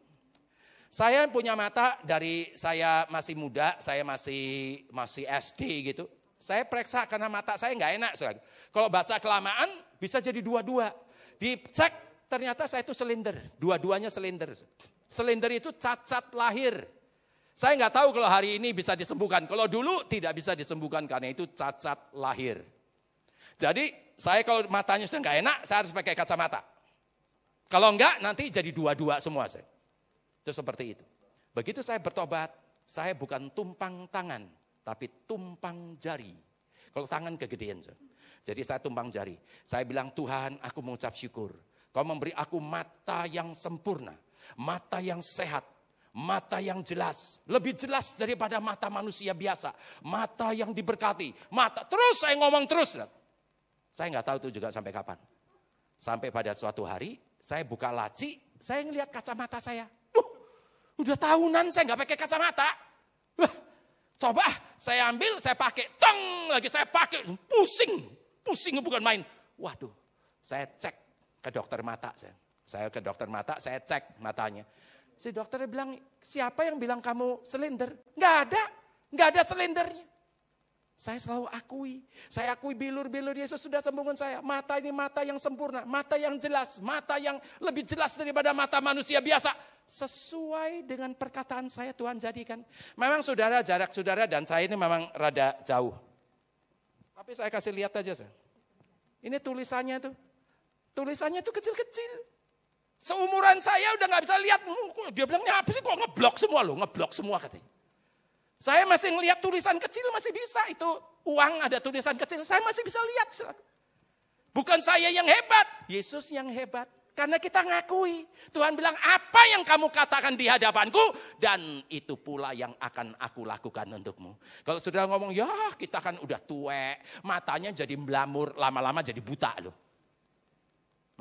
Saya punya mata dari saya masih muda, saya masih masih SD gitu. Saya periksa karena mata saya nggak enak. Kalau baca kelamaan bisa jadi dua-dua. Dicek ternyata saya itu silinder, dua-duanya silinder. Silinder itu cacat lahir. Saya nggak tahu kalau hari ini bisa disembuhkan. Kalau dulu tidak bisa disembuhkan karena itu cacat lahir. Jadi saya kalau matanya sudah nggak enak, saya harus pakai kacamata. Kalau enggak, nanti jadi dua-dua semua saya. Itu seperti itu. Begitu saya bertobat, saya bukan tumpang tangan, tapi tumpang jari. Kalau tangan kegedean. Saya. Jadi saya tumpang jari. Saya bilang, Tuhan aku mengucap syukur. Kau memberi aku mata yang sempurna. Mata yang sehat. Mata yang jelas. Lebih jelas daripada mata manusia biasa. Mata yang diberkati. Mata. Terus saya ngomong terus. Saya nggak tahu itu juga sampai kapan. Sampai pada suatu hari, saya buka laci, saya ngelihat kacamata saya. Duh, udah tahunan saya nggak pakai kacamata. Wah, coba saya ambil, saya pakai, teng lagi saya pakai, pusing, pusing bukan main. Waduh, saya cek ke dokter mata saya. Saya ke dokter mata, saya cek matanya. Si dokternya bilang, siapa yang bilang kamu silinder? Nggak ada, nggak ada silindernya. Saya selalu akui. Saya akui bilur-bilur Yesus sudah sembuhkan saya. Mata ini mata yang sempurna. Mata yang jelas. Mata yang lebih jelas daripada mata manusia biasa. Sesuai dengan perkataan saya Tuhan jadikan. Memang saudara, jarak saudara dan saya ini memang rada jauh. Tapi saya kasih lihat aja. Ini tulisannya tuh. Tulisannya tuh kecil-kecil. Seumuran saya udah gak bisa lihat. Dia bilangnya apa sih kok ngeblok semua loh. Ngeblok semua katanya. Saya masih ngelihat tulisan kecil masih bisa. Itu uang ada tulisan kecil, saya masih bisa lihat. Bukan saya yang hebat, Yesus yang hebat. Karena kita ngakui. Tuhan bilang, apa yang kamu katakan di hadapanku, dan itu pula yang akan aku lakukan untukmu. Kalau sudah ngomong, ya kita kan udah tuwek, matanya jadi melamur, lama-lama jadi buta loh.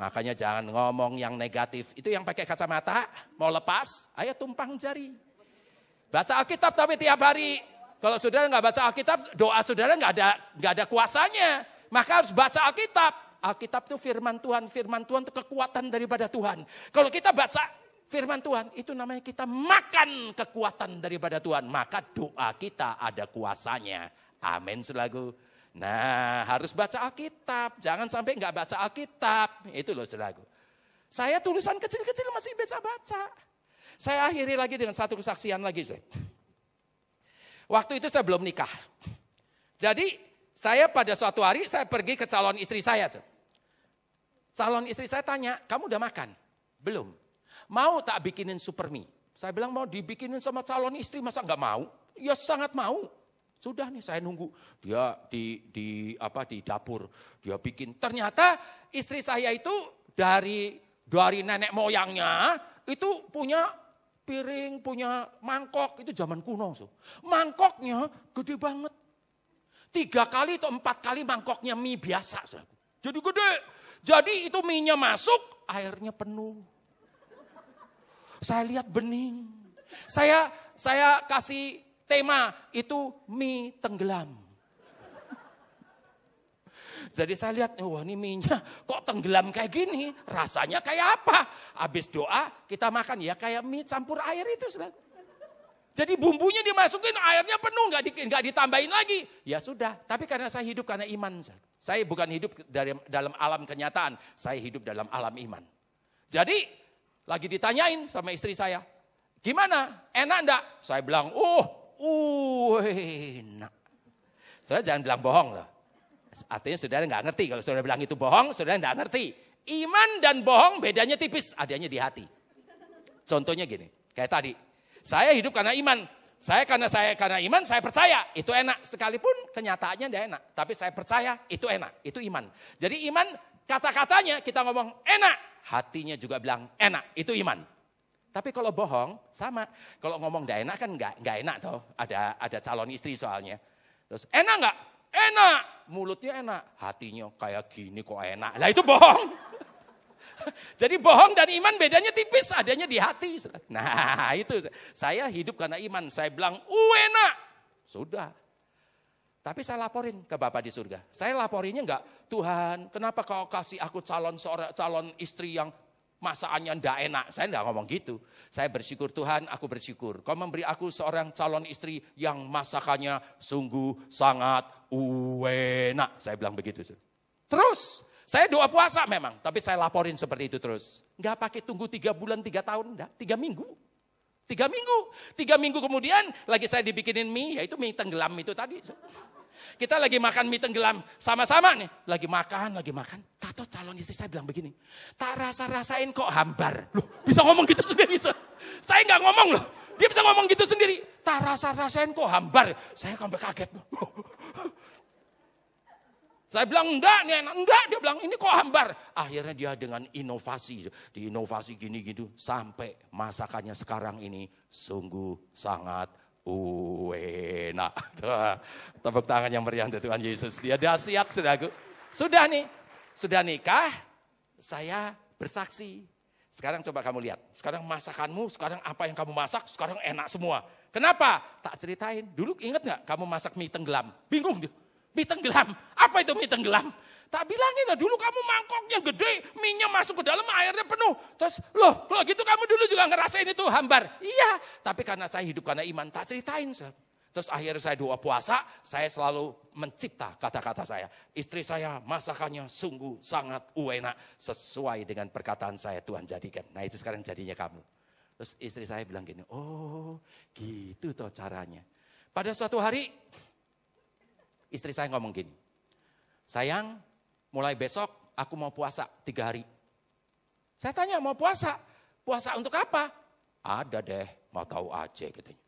Makanya jangan ngomong yang negatif. Itu yang pakai kacamata, mau lepas, ayo tumpang jari. Baca Alkitab tapi tiap hari. Kalau saudara nggak baca Alkitab, doa saudara nggak ada nggak ada kuasanya. Maka harus baca Alkitab. Alkitab itu firman Tuhan, firman Tuhan itu kekuatan daripada Tuhan. Kalau kita baca firman Tuhan, itu namanya kita makan kekuatan daripada Tuhan. Maka doa kita ada kuasanya. Amin selagu. Nah harus baca Alkitab, jangan sampai nggak baca Alkitab. Itu loh selagu. Saya tulisan kecil-kecil masih baca-baca. Saya akhiri lagi dengan satu kesaksian lagi. Waktu itu saya belum nikah. Jadi saya pada suatu hari saya pergi ke calon istri saya. Calon istri saya tanya, kamu udah makan? Belum. Mau tak bikinin super mie? Saya bilang mau dibikinin sama calon istri, masa nggak mau? Ya sangat mau. Sudah nih saya nunggu dia di di apa di dapur dia bikin. Ternyata istri saya itu dari dari nenek moyangnya itu punya piring, punya mangkok itu zaman kuno. So. Mangkoknya gede banget. Tiga kali atau empat kali mangkoknya mie biasa. So. Jadi gede. Jadi itu minyak masuk, airnya penuh. Saya lihat bening. Saya saya kasih tema itu mie tenggelam. Jadi saya lihat, wah ini minyak kok tenggelam kayak gini. Rasanya kayak apa? Habis doa kita makan ya kayak mie campur air itu. Saudara. Jadi bumbunya dimasukin, airnya penuh, nggak di, nggak ditambahin lagi. Ya sudah, tapi karena saya hidup karena iman. Saya bukan hidup dari dalam alam kenyataan, saya hidup dalam alam iman. Jadi lagi ditanyain sama istri saya, gimana? Enak enggak? Saya bilang, oh, uh, enak. Saya jangan bilang bohong loh. Artinya saudara nggak ngerti. Kalau saudara bilang itu bohong, saudara nggak ngerti. Iman dan bohong bedanya tipis, adanya di hati. Contohnya gini, kayak tadi. Saya hidup karena iman. Saya karena saya karena iman saya percaya itu enak sekalipun kenyataannya tidak enak, tapi saya percaya itu enak, itu iman. Jadi iman kata-katanya kita ngomong enak, hatinya juga bilang enak, itu iman. Tapi kalau bohong sama, kalau ngomong tidak enak kan nggak nggak enak toh. Ada ada calon istri soalnya. Terus enak nggak? Enak, mulutnya enak, hatinya kayak gini kok enak. Lah itu bohong. Jadi bohong dan iman bedanya tipis, adanya di hati. Nah itu, saya hidup karena iman. Saya bilang, uena. Sudah. Tapi saya laporin ke Bapak di surga. Saya laporinnya enggak, Tuhan kenapa kau kasih aku calon seorang calon istri yang masakannya ndak enak. Saya enggak ngomong gitu. Saya bersyukur Tuhan, aku bersyukur. Kau memberi aku seorang calon istri yang masakannya sungguh sangat enak. Saya bilang begitu. Terus saya doa puasa memang, tapi saya laporin seperti itu terus. Enggak pakai tunggu tiga bulan, tiga tahun, enggak. Tiga minggu. Tiga minggu. Tiga minggu kemudian lagi saya dibikinin mie, yaitu mie tenggelam itu tadi. Kita lagi makan mie tenggelam sama-sama nih. Lagi makan, lagi makan. Tato calon istri saya bilang begini. Tak rasa-rasain kok hambar. Loh, bisa ngomong gitu sendiri. Saya nggak ngomong loh. Dia bisa ngomong gitu sendiri. Tak rasa-rasain kok hambar. Saya sampai kaget. Saya bilang enggak, nih enak. Enggak, dia bilang ini kok hambar. Akhirnya dia dengan inovasi, di inovasi gini gitu sampai masakannya sekarang ini sungguh sangat enak. Tepuk tangan yang meriah untuk Tuhan Yesus. Dia dahsyat, saudaraku. Sudah nih, sudah nikah, saya bersaksi. Sekarang coba kamu lihat. Sekarang masakanmu, sekarang apa yang kamu masak, sekarang enak semua. Kenapa? Tak ceritain. Dulu ingat nggak kamu masak mie tenggelam? Bingung dia. Mie tenggelam. Apa itu mie tenggelam? Tak bilangin lah dulu kamu mangkoknya gede, minyak masuk ke dalam airnya penuh. Terus loh kalau gitu kamu dulu juga ngerasain itu hambar. Iya, tapi karena saya hidup karena iman, tak ceritain. Terus akhirnya saya doa puasa, saya selalu mencipta kata-kata saya. Istri saya masakannya sungguh sangat enak sesuai dengan perkataan saya Tuhan jadikan. Nah itu sekarang jadinya kamu. Terus istri saya bilang gini, oh gitu toh caranya. Pada suatu hari istri saya ngomong gini, sayang mulai besok aku mau puasa tiga hari. Saya tanya mau puasa, puasa untuk apa? Ada deh, mau tahu aja katanya.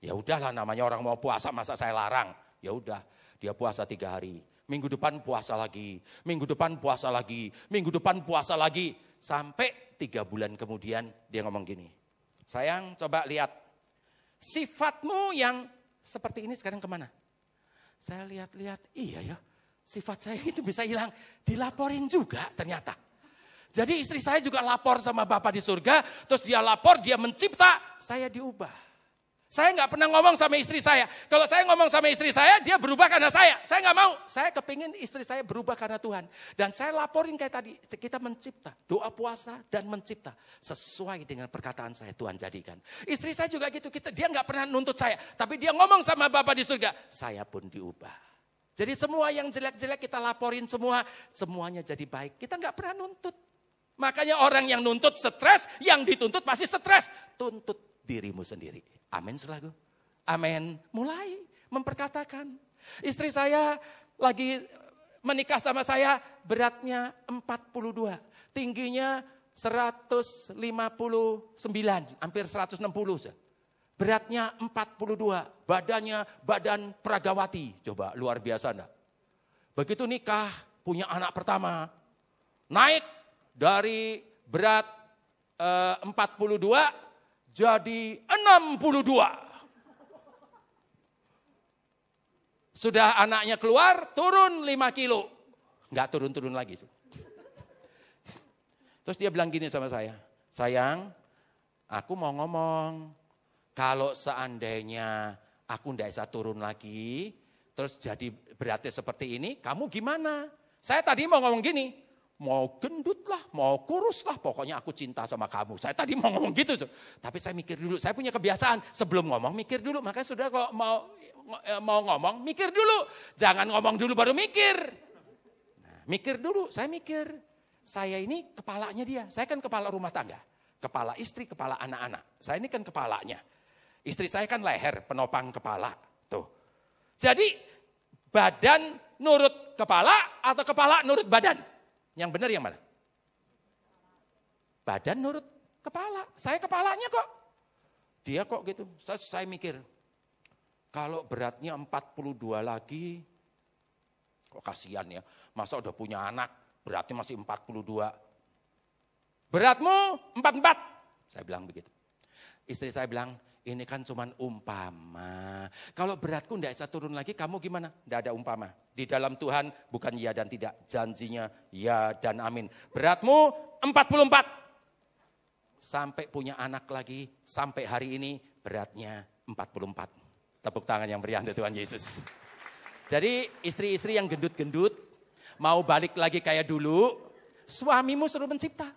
Ya udahlah namanya orang mau puasa masa saya larang. Ya udah, dia puasa tiga hari. Minggu depan puasa lagi, minggu depan puasa lagi, minggu depan puasa lagi. Sampai tiga bulan kemudian dia ngomong gini, sayang coba lihat, sifatmu yang seperti ini sekarang ke mana? Saya lihat-lihat, iya ya, sifat saya itu bisa hilang. Dilaporin juga ternyata. Jadi istri saya juga lapor sama Bapak di surga, terus dia lapor, dia mencipta, saya diubah. Saya nggak pernah ngomong sama istri saya. Kalau saya ngomong sama istri saya, dia berubah karena saya. Saya nggak mau. Saya kepingin istri saya berubah karena Tuhan. Dan saya laporin kayak tadi, kita mencipta. Doa puasa dan mencipta. Sesuai dengan perkataan saya, Tuhan jadikan. Istri saya juga gitu, kita, dia nggak pernah nuntut saya. Tapi dia ngomong sama Bapak di surga, saya pun diubah. Jadi semua yang jelek-jelek kita laporin semua, semuanya jadi baik. Kita nggak pernah nuntut. Makanya orang yang nuntut stres, yang dituntut pasti stres. Tuntut dirimu sendiri. Amin selalu. Amin. Mulai memperkatakan. Istri saya lagi menikah sama saya beratnya 42. Tingginya 159, hampir 160. Beratnya 42, badannya badan peragawati. Coba luar biasa enggak? Begitu nikah, punya anak pertama, naik dari berat eh, 42 jadi 62. Sudah anaknya keluar, turun 5 kilo. Enggak turun-turun lagi. Terus dia bilang gini sama saya, sayang, aku mau ngomong, kalau seandainya aku ndak bisa turun lagi, terus jadi beratnya seperti ini, kamu gimana? Saya tadi mau ngomong gini, mau gendut lah, mau kurus lah, pokoknya aku cinta sama kamu. Saya tadi mau ngomong gitu, tapi saya mikir dulu. Saya punya kebiasaan sebelum ngomong mikir dulu. Makanya sudah kalau mau mau ngomong mikir dulu, jangan ngomong dulu baru mikir. Nah, mikir dulu, saya mikir. Saya ini kepalanya dia. Saya kan kepala rumah tangga, kepala istri, kepala anak-anak. Saya ini kan kepalanya. Istri saya kan leher, penopang kepala. Tuh. Jadi badan nurut kepala atau kepala nurut badan? Yang benar yang mana? Badan nurut kepala. Saya kepalanya kok. Dia kok gitu. Saya, saya mikir, kalau beratnya 42 lagi, kok kasihan ya. Masa udah punya anak, beratnya masih 42. Beratmu 44. Saya bilang begitu. Istri saya bilang, ini kan cuma umpama. Kalau beratku tidak bisa turun lagi, kamu gimana? Tidak ada umpama. Di dalam Tuhan bukan ya dan tidak. Janjinya ya dan amin. Beratmu 44. Sampai punya anak lagi, sampai hari ini beratnya 44. Tepuk tangan yang meriah untuk Tuhan Yesus. Jadi istri-istri yang gendut-gendut, mau balik lagi kayak dulu, suamimu suruh mencipta.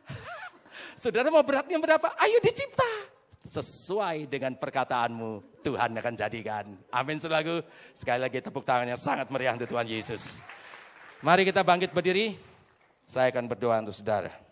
Saudara mau beratnya berapa? Ayo dicipta sesuai dengan perkataanmu Tuhan akan jadikan. Amin selalu. Sekali lagi tepuk tangannya sangat meriah untuk Tuhan Yesus. Mari kita bangkit berdiri. Saya akan berdoa untuk saudara.